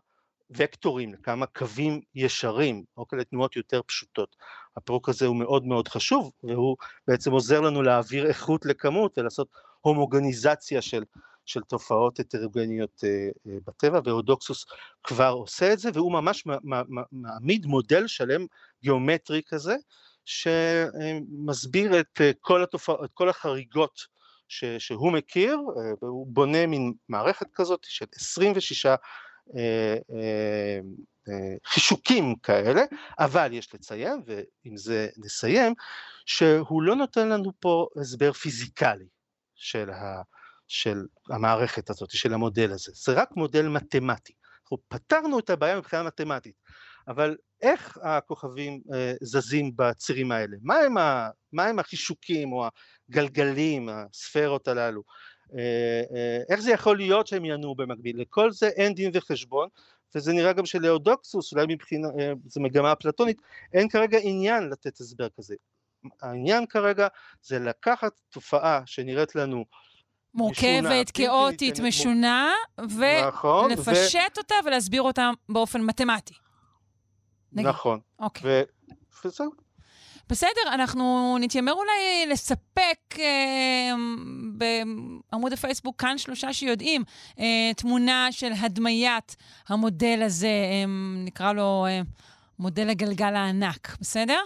וקטורים, לכמה קווים ישרים, או כאלה תנועות יותר פשוטות. הפירוק הזה הוא מאוד מאוד חשוב, והוא בעצם עוזר לנו להעביר איכות לכמות ולעשות הומוגניזציה של, של תופעות הטרוגניות אה, אה, בטבע, ואודוקסוס כבר עושה את זה, והוא ממש מעמיד מודל שלם גיאומטרי כזה, שמסביר את אה, כל, התופע, את כל החריגות ש, שהוא מכיר, והוא בונה מין מערכת כזאת של 26 אה, חישוקים כאלה, אבל יש לציין, ועם זה נסיים, שהוא לא נותן לנו פה הסבר פיזיקלי של, ה, של המערכת הזאת, של המודל הזה, זה רק מודל מתמטי. אנחנו פתרנו את הבעיה מבחינה מתמטית, אבל איך הכוכבים אה, זזים בצירים האלה? מה הם, ה, מה החישוקים או הגלגלים, הספרות הללו? אה, אה, איך זה יכול להיות שהם ינועו במקביל? לכל זה אין דין וחשבון, וזה נראה גם שלאודוקסוס, אולי מבחינה, אה, זו מגמה אפלטונית, אין כרגע עניין לתת הסבר כזה. העניין כרגע זה לקחת תופעה שנראית לנו מורכבת, כאוטית, משונה, נכון, ולפשט אותה ולהסביר אותה באופן מתמטי. נכון. אוקיי. וזהו. בסדר, אנחנו נתיימר אולי לספק אה, בעמוד הפייסבוק כאן שלושה שיודעים אה, תמונה של הדמיית המודל הזה, אה, נקרא לו אה, מודל הגלגל הענק, בסדר?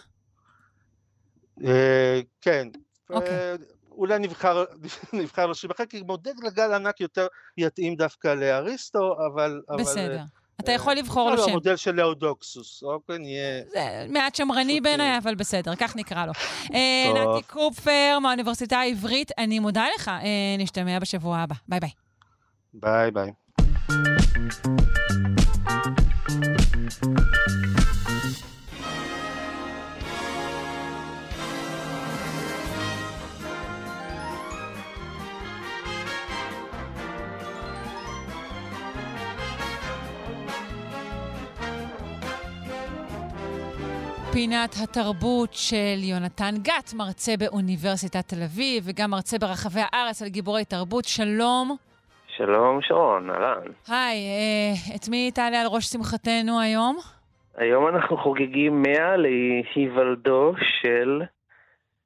אה, כן. אוקיי. אה, אולי נבחר, נבחר אחר, כי מודל גלגל ענק יותר יתאים דווקא לאריסטו, אבל... בסדר. אבל, אתה יכול לבחור לו לא, שם. המודל של אאודוקסוס, אוקיי, נהיה... זה מעט שמרני בעיניי, אבל בסדר, כך נקרא לו. אה. נתי קופר מהאוניברסיטה העברית, אני מודה לך. אה, נשתמע בשבוע הבא. ביי ביי. ביי ביי. פינת התרבות של יונתן גת, מרצה באוניברסיטת תל אביב, וגם מרצה ברחבי הארץ על גיבורי תרבות. שלום. שלום, שרון, אהלן. היי, אה, את מי תעלה על ראש שמחתנו היום? היום אנחנו חוגגים 100 להיוולדו של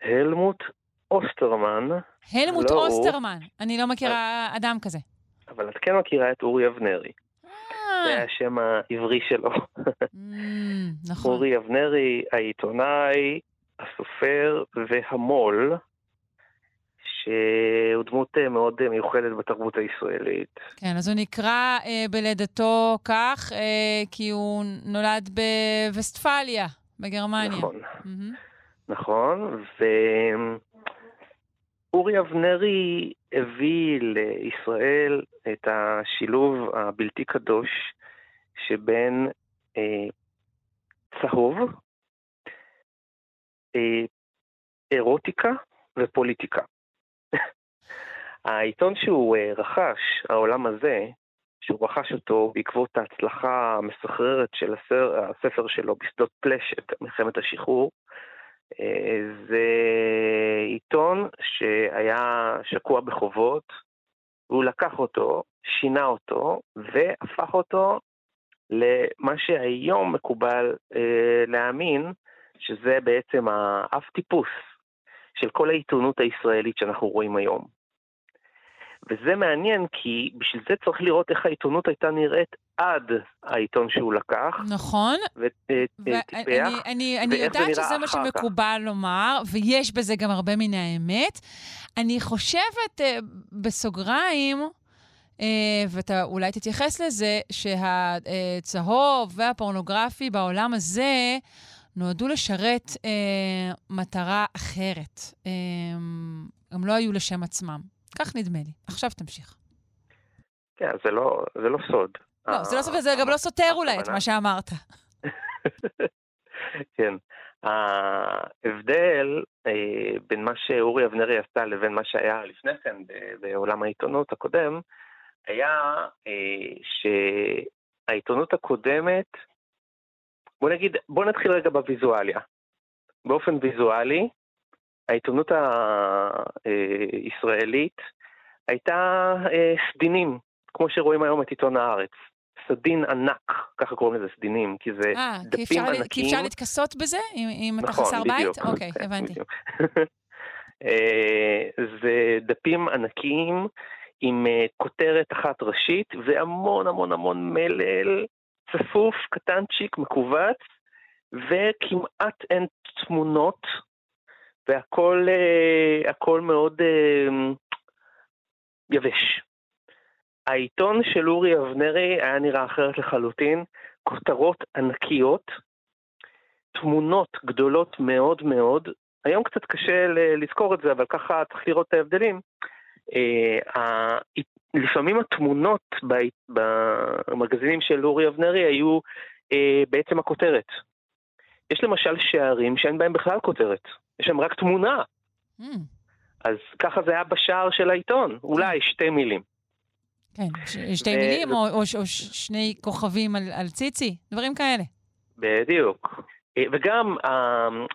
הלמוט אוסטרמן. הלמוט לא הוא, אוסטרמן. אני לא מכירה אדם כזה. אבל את כן מכירה את אורי אבנרי. זה השם העברי שלו. נכון. אורי אבנרי, העיתונאי, הסופר והמו"ל, שהוא דמות אה, מאוד אה, מיוחדת בתרבות הישראלית. כן, אז הוא נקרא אה, בלידתו כך, אה, כי הוא נולד בווסטפליה, בגרמניה. נכון. מהמם. נכון, ואורי אבנרי הביא לישראל את השילוב הבלתי קדוש שבין אה, צהוב, אה, אירוטיקה ופוליטיקה. העיתון שהוא אה, רכש, העולם הזה, שהוא רכש אותו בעקבות ההצלחה המסחררת של הספר, הספר שלו בשדות פלשת, מלחמת השחרור, זה עיתון שהיה שקוע בחובות, והוא לקח אותו, שינה אותו, והפך אותו למה שהיום מקובל אה, להאמין, שזה בעצם האב טיפוס של כל העיתונות הישראלית שאנחנו רואים היום. וזה מעניין כי בשביל זה צריך לראות איך העיתונות הייתה נראית עד העיתון שהוא לקח. נכון. וטיפח, אני, אני, אני יודעת שזה מה שמקובל לומר, ויש בזה גם הרבה מן האמת. אני חושבת, אה, בסוגריים, אה, ואתה אולי תתייחס לזה, שהצהוב והפורנוגרפי בעולם הזה נועדו לשרת אה, מטרה אחרת. אה, הם לא היו לשם עצמם. כך נדמה לי. עכשיו תמשיך. כן, זה לא, זה לא סוד. לא, זה לא סוד, וזה גם לא סותר אולי את מה שאמרת. כן. ההבדל אה, בין מה שאורי אבנרי עשה לבין מה שהיה לפני כן בעולם העיתונות הקודם, היה אה, שהעיתונות הקודמת, בוא נגיד, בוא נתחיל רגע בוויזואליה. באופן ויזואלי, העיתונות הישראלית הייתה אה, סדינים, כמו שרואים היום את עיתון הארץ. סדין ענק, ככה קוראים לזה סדינים, כי זה 아, אה, דפים כי ענקיים. כי אפשר להתכסות בזה, אם, אם נכון, אתה חסר בדיוק. בית? אוקיי, כן, הבנתי. אה, זה דפים ענקיים עם כותרת אחת ראשית והמון המון המון מלל צפוף, קטנצ'יק, מכווץ, וכמעט אין תמונות, והכל מאוד יבש. העיתון של אורי אבנרי היה נראה אחרת לחלוטין, כותרות ענקיות, תמונות גדולות מאוד מאוד, היום קצת קשה לזכור את זה, אבל ככה צריך לראות את ההבדלים. אה, לפעמים התמונות במגזינים של אורי אבנרי היו אה, בעצם הכותרת. יש למשל שערים שאין בהם בכלל כותרת, יש שם רק תמונה. Mm. אז ככה זה היה בשער של העיתון, אולי שתי מילים. כן, שתי ו... מילים או, או, או שני כוכבים על, על ציצי, דברים כאלה. בדיוק. אה, וגם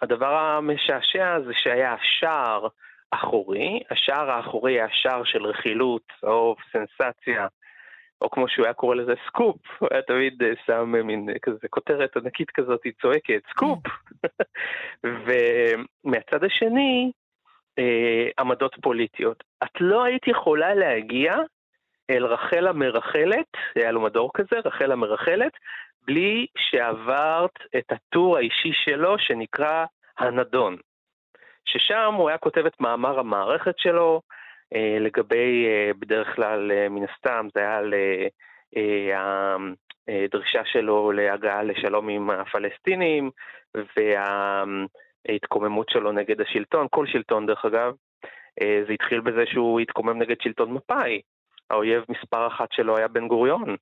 הדבר המשעשע זה שהיה שער אחורי, השער האחורי היה שער של רכילות, צהוב, סנסציה, או כמו שהוא היה קורא לזה סקופ, הוא היה תמיד אה, שם מין כזה כותרת ענקית כזאת, היא צועקת, סקופ. ומהצד השני, אה, עמדות פוליטיות. את לא היית יכולה להגיע אל רחל המרחלת, היה לו מדור כזה, רחל המרחלת, בלי שעברת את הטור האישי שלו שנקרא הנדון. ששם הוא היה כותב את מאמר המערכת שלו, אה, לגבי, אה, בדרך כלל, אה, מן הסתם, זה היה על אה, הדרישה שלו להגעה לשלום עם הפלסטינים, וההתקוממות שלו נגד השלטון, כל שלטון דרך אגב. אה, זה התחיל בזה שהוא התקומם נגד שלטון מפא"י, האויב מספר אחת שלו היה בן גוריון.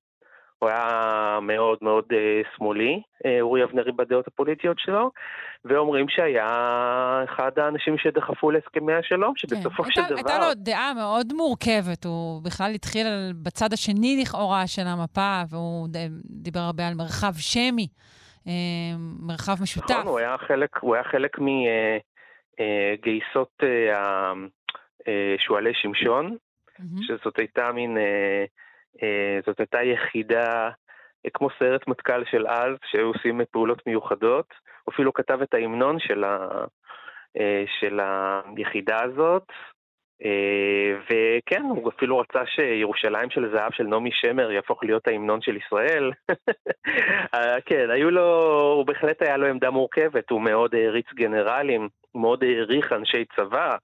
הוא היה מאוד מאוד uh, שמאלי, uh, אורי אבנרי בדעות הפוליטיות שלו, ואומרים שהיה אחד האנשים שדחפו להסכמי השלום, שבסופו כן. של הייתה, דבר... הייתה לו דעה מאוד מורכבת, הוא בכלל התחיל בצד השני לכאורה של המפה, והוא דיבר הרבה על מרחב שמי, uh, מרחב משותף. נכון, הוא היה חלק, הוא היה חלק מגייסות שועלי שמשון, mm-hmm. שזאת הייתה מין, אה, אה, זאת הייתה יחידה, אה, כמו סיירת מטכ"ל של אז, שהיו עושים פעולות מיוחדות, הוא אפילו כתב את ההמנון של, ה, אה, של היחידה הזאת, אה, וכן, הוא אפילו רצה שירושלים של זהב של נעמי שמר יהפוך להיות ההמנון של ישראל. אה, כן, היו לו, הוא בהחלט היה לו עמדה מורכבת, הוא מאוד העריץ גנרלים, מאוד העריך אנשי צבא,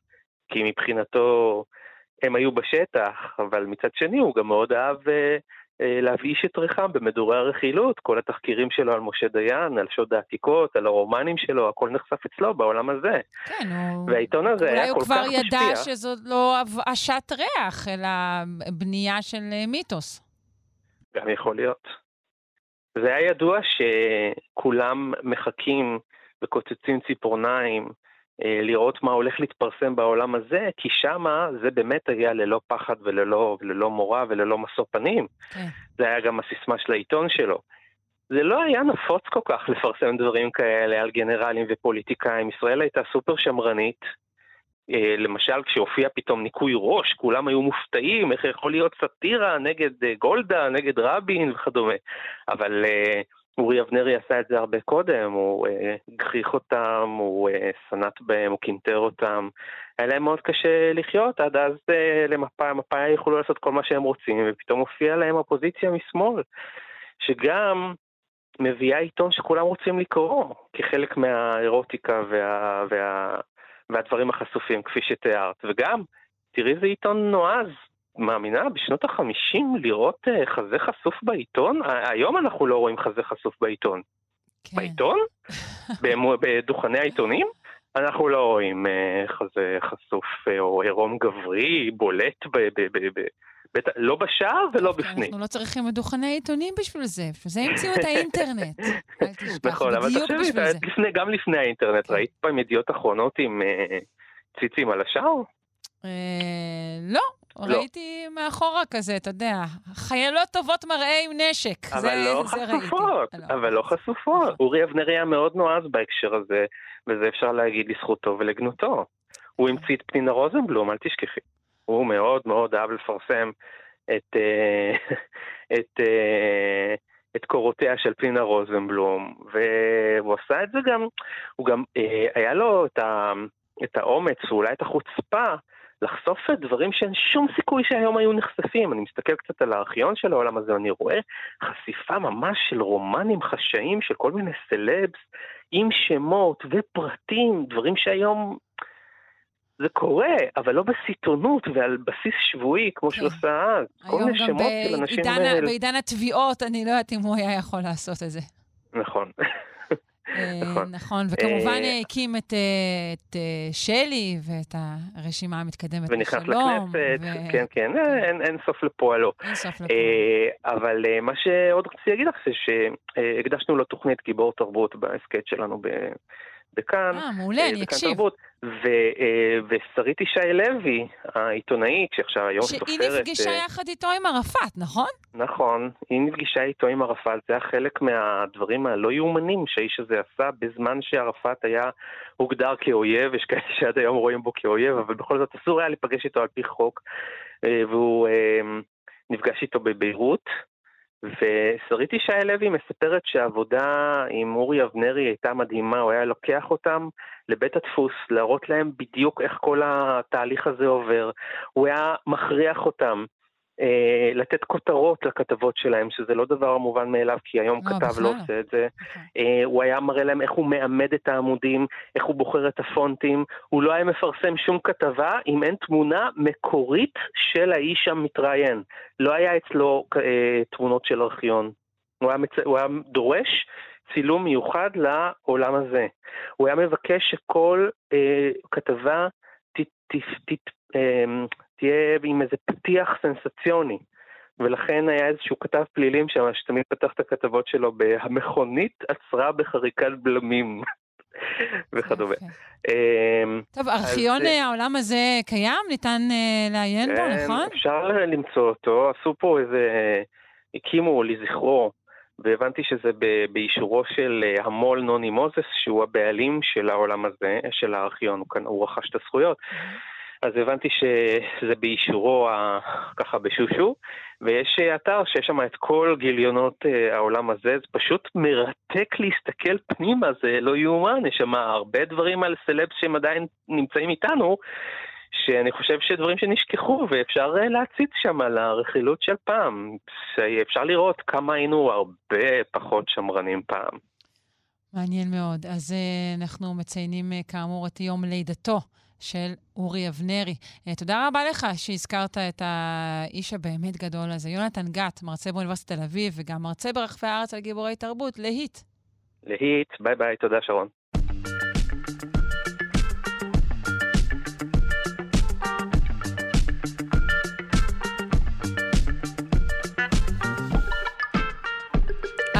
כי מבחינתו הם היו בשטח, אבל מצד שני הוא גם מאוד אהב אה, אה, להבאיש את ריחם במדורי הרכילות, כל התחקירים שלו על משה דיין, על שוד העתיקות, על הרומנים שלו, הכל נחשף אצלו בעולם הזה. כן, הוא... והעיתון הזה היה כל כך משפיע. אולי הוא כבר ידע שזאת לא הבאשת ריח, אלא בנייה של אה, מיתוס. גם יכול להיות. זה היה ידוע שכולם מחכים וקוצצים ציפורניים לראות מה הולך להתפרסם בעולם הזה, כי שמה זה באמת היה ללא פחד וללא, וללא מורא וללא משוא פנים. כן. זה היה גם הסיסמה של העיתון שלו. זה לא היה נפוץ כל כך לפרסם דברים כאלה על גנרלים ופוליטיקאים. ישראל הייתה סופר שמרנית. אה, למשל, כשהופיע פתאום ניקוי ראש, כולם היו מופתעים, איך יכול להיות סאטירה נגד אה, גולדה, נגד רבין וכדומה. אבל אורי אבנרי עשה את זה הרבה קודם, הוא אה, גחיך אותם, הוא אה, סנט בהם, הוא קינטר אותם. היה להם מאוד קשה לחיות, עד אז אה, למפא"י, מפא"י יכולו לעשות כל מה שהם רוצים, ופתאום הופיעה להם אופוזיציה משמאל, שגם מביאה עיתון שכולם רוצים לקרוא, כחלק מהאירוטיקה וה, וה, והדברים החשופים, כפי שתיארת. וגם, תראי איזה עיתון נועז, מאמינה בשנות החמישים לראות uh, חזה חשוף בעיתון? היום אנחנו לא רואים חזה חשוף בעיתון. כן. בעיתון? בדוכני העיתונים? אנחנו לא רואים uh, חזה חשוף uh, או עירום גברי בולט בטח, לא בשער ולא בפנים. אנחנו לא צריכים דוכני עיתונים בשביל זה, בשביל זה המציאו את האינטרנט. אל תשכח, נכון, אבל תחשבי, גם לפני האינטרנט, ראית פעם ידיעות אחרונות עם אה, ציצים על השער? אה, לא, ראיתי מאחורה כזה, אתה יודע, חיילות טובות מראה עם נשק. אבל זה- לא זה ראיתי. חשופות, אבל לא חשופות. אורי אבנר היה מאוד נועז בהקשר הזה, וזה אפשר להגיד לזכותו ולגנותו. הוא המציא את פנינה רוזנבלום, אל תשכחי. הוא מאוד מאוד אהב לפרסם את, אה, את, אה, את קורותיה של פנינה רוזנבלום, והוא עשה את זה גם, הוא גם, אה, היה לו את, ה, את האומץ ואולי את החוצפה לחשוף דברים שאין שום סיכוי שהיום היו נחשפים. אני מסתכל קצת על הארכיון של העולם הזה, ואני רואה חשיפה ממש של רומנים חשאיים של כל מיני סלבס, עם שמות ופרטים, דברים שהיום זה קורה, אבל לא בסיטונות ועל בסיס שבועי, כמו שהוא עשה אז. כל היום מיני גם שמות של אנשים... בעידן ה- אה, בעידן התביעות, אני לא יודעת אם הוא היה יכול לעשות את זה. נכון. אה, נכון. נכון, וכמובן אה, אה, הקים את, אה, את אה, שלי ואת הרשימה המתקדמת ונכנס. לכנסת, ו- כן, כן, אה, אין, אין סוף לפועלו. אין סוף אה, אבל אה, מה שעוד רציתי להגיד לך זה שהקדשנו לו תוכנית גיבור תרבות בהסכת שלנו ב- בכאן. אה, מעולה, אה, אני אקשיב. תרבות. ו- אה, ושרית ישי לוי, העיתונאית, שעכשיו היום סופרת... שהיא נפגשה אה, יחד איתו עם ערפאת, נכון? נכון, היא נפגשה איתו עם ערפאת, זה היה חלק מהדברים הלא יאומנים שהאיש הזה עשה בזמן שערפאת היה הוגדר כאויב, יש כאלה שעד היום רואים בו כאויב, אבל בכל זאת אסור היה להיפגש איתו על פי חוק, והוא נפגש איתו בביירות. ושרית ישי לוי מספרת שהעבודה עם אורי אבנרי הייתה מדהימה, הוא היה לוקח אותם לבית הדפוס, להראות להם בדיוק איך כל התהליך הזה עובר. הוא היה מכריח אותם אה, לתת כותרות לכתבות שלהם, שזה לא דבר מובן מאליו, כי היום לא, כתב בכלל לא לא. עושה את זה. אה, הוא היה מראה להם איך הוא מעמד את העמודים, איך הוא בוחר את הפונטים. הוא לא היה מפרסם שום כתבה אם אין תמונה מקורית של האיש המתראיין. לא היה אצלו אה, תמונות של ארכיון. הוא היה, מצ... הוא היה דורש צילום מיוחד לעולם הזה. הוא היה מבקש שכל אה, כתבה ת, ת, ת, אה, תהיה עם איזה פתיח סנסציוני. ולכן היה איזשהו כתב פלילים שם, שתמיד פתח את הכתבות שלו ב"המכונית עצרה בחריקת בלמים" וכדומה. אמ, טוב, ארכיון אה, העולם הזה קיים? ניתן אה, לעיין בו, כן, נכון? אפשר למצוא אותו, עשו פה איזה, הקימו לזכרו, והבנתי שזה באישורו של אה, המו"ל נוני מוזס, שהוא הבעלים של העולם הזה, של הארכיון, הוא רכש את הזכויות. אז הבנתי שזה באישורו ככה בשושו, ויש אה, אתר שיש שם את כל גיליונות אה, העולם הזה, זה פשוט מרתק להסתכל פנימה, זה לא יאומן, יש שם הרבה דברים על סלבס שהם עדיין נמצאים איתנו, שאני חושב שדברים שנשכחו, ואפשר אה, להציץ שם על הרכילות של פעם. אפשר לראות כמה היינו הרבה פחות שמרנים פעם. מעניין מאוד. אז אנחנו מציינים כאמור את יום לידתו של אורי אבנרי. Uh, תודה רבה לך שהזכרת את האיש הבאמת גדול הזה. יונתן גת, מרצה באוניברסיטת תל אביב וגם מרצה ברחבי הארץ על גיבורי תרבות, להיט. להיט, ביי ביי, תודה שרון.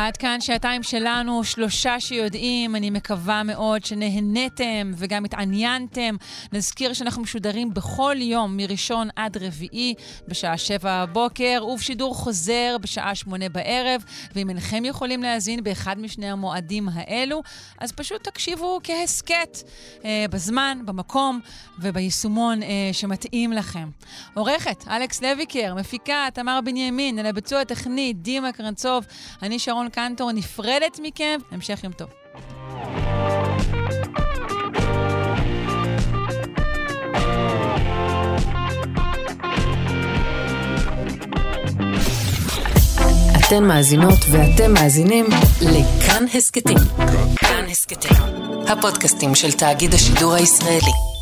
עד כאן שעתיים שלנו, שלושה שיודעים, אני מקווה מאוד שנהניתם וגם התעניינתם. נזכיר שאנחנו משודרים בכל יום, מראשון עד רביעי, בשעה שבע בבוקר, ובשידור חוזר בשעה שמונה בערב. ואם אינכם יכולים להאזין באחד משני המועדים האלו, אז פשוט תקשיבו כהסכת, אה, בזמן, במקום וביישומון אה, שמתאים לכם. עורכת, אלכס לויקר, מפיקה, תמר בנימין, על הביצוע הטכני, דימה קרנצוב, אני שרון קנטור, נפרדת מכם, המשך יום טוב. אתן מאזינות ואתם מאזינים לכאן הסכתים. כאן הסכתים, הפודקאסטים של תאגיד השידור הישראלי.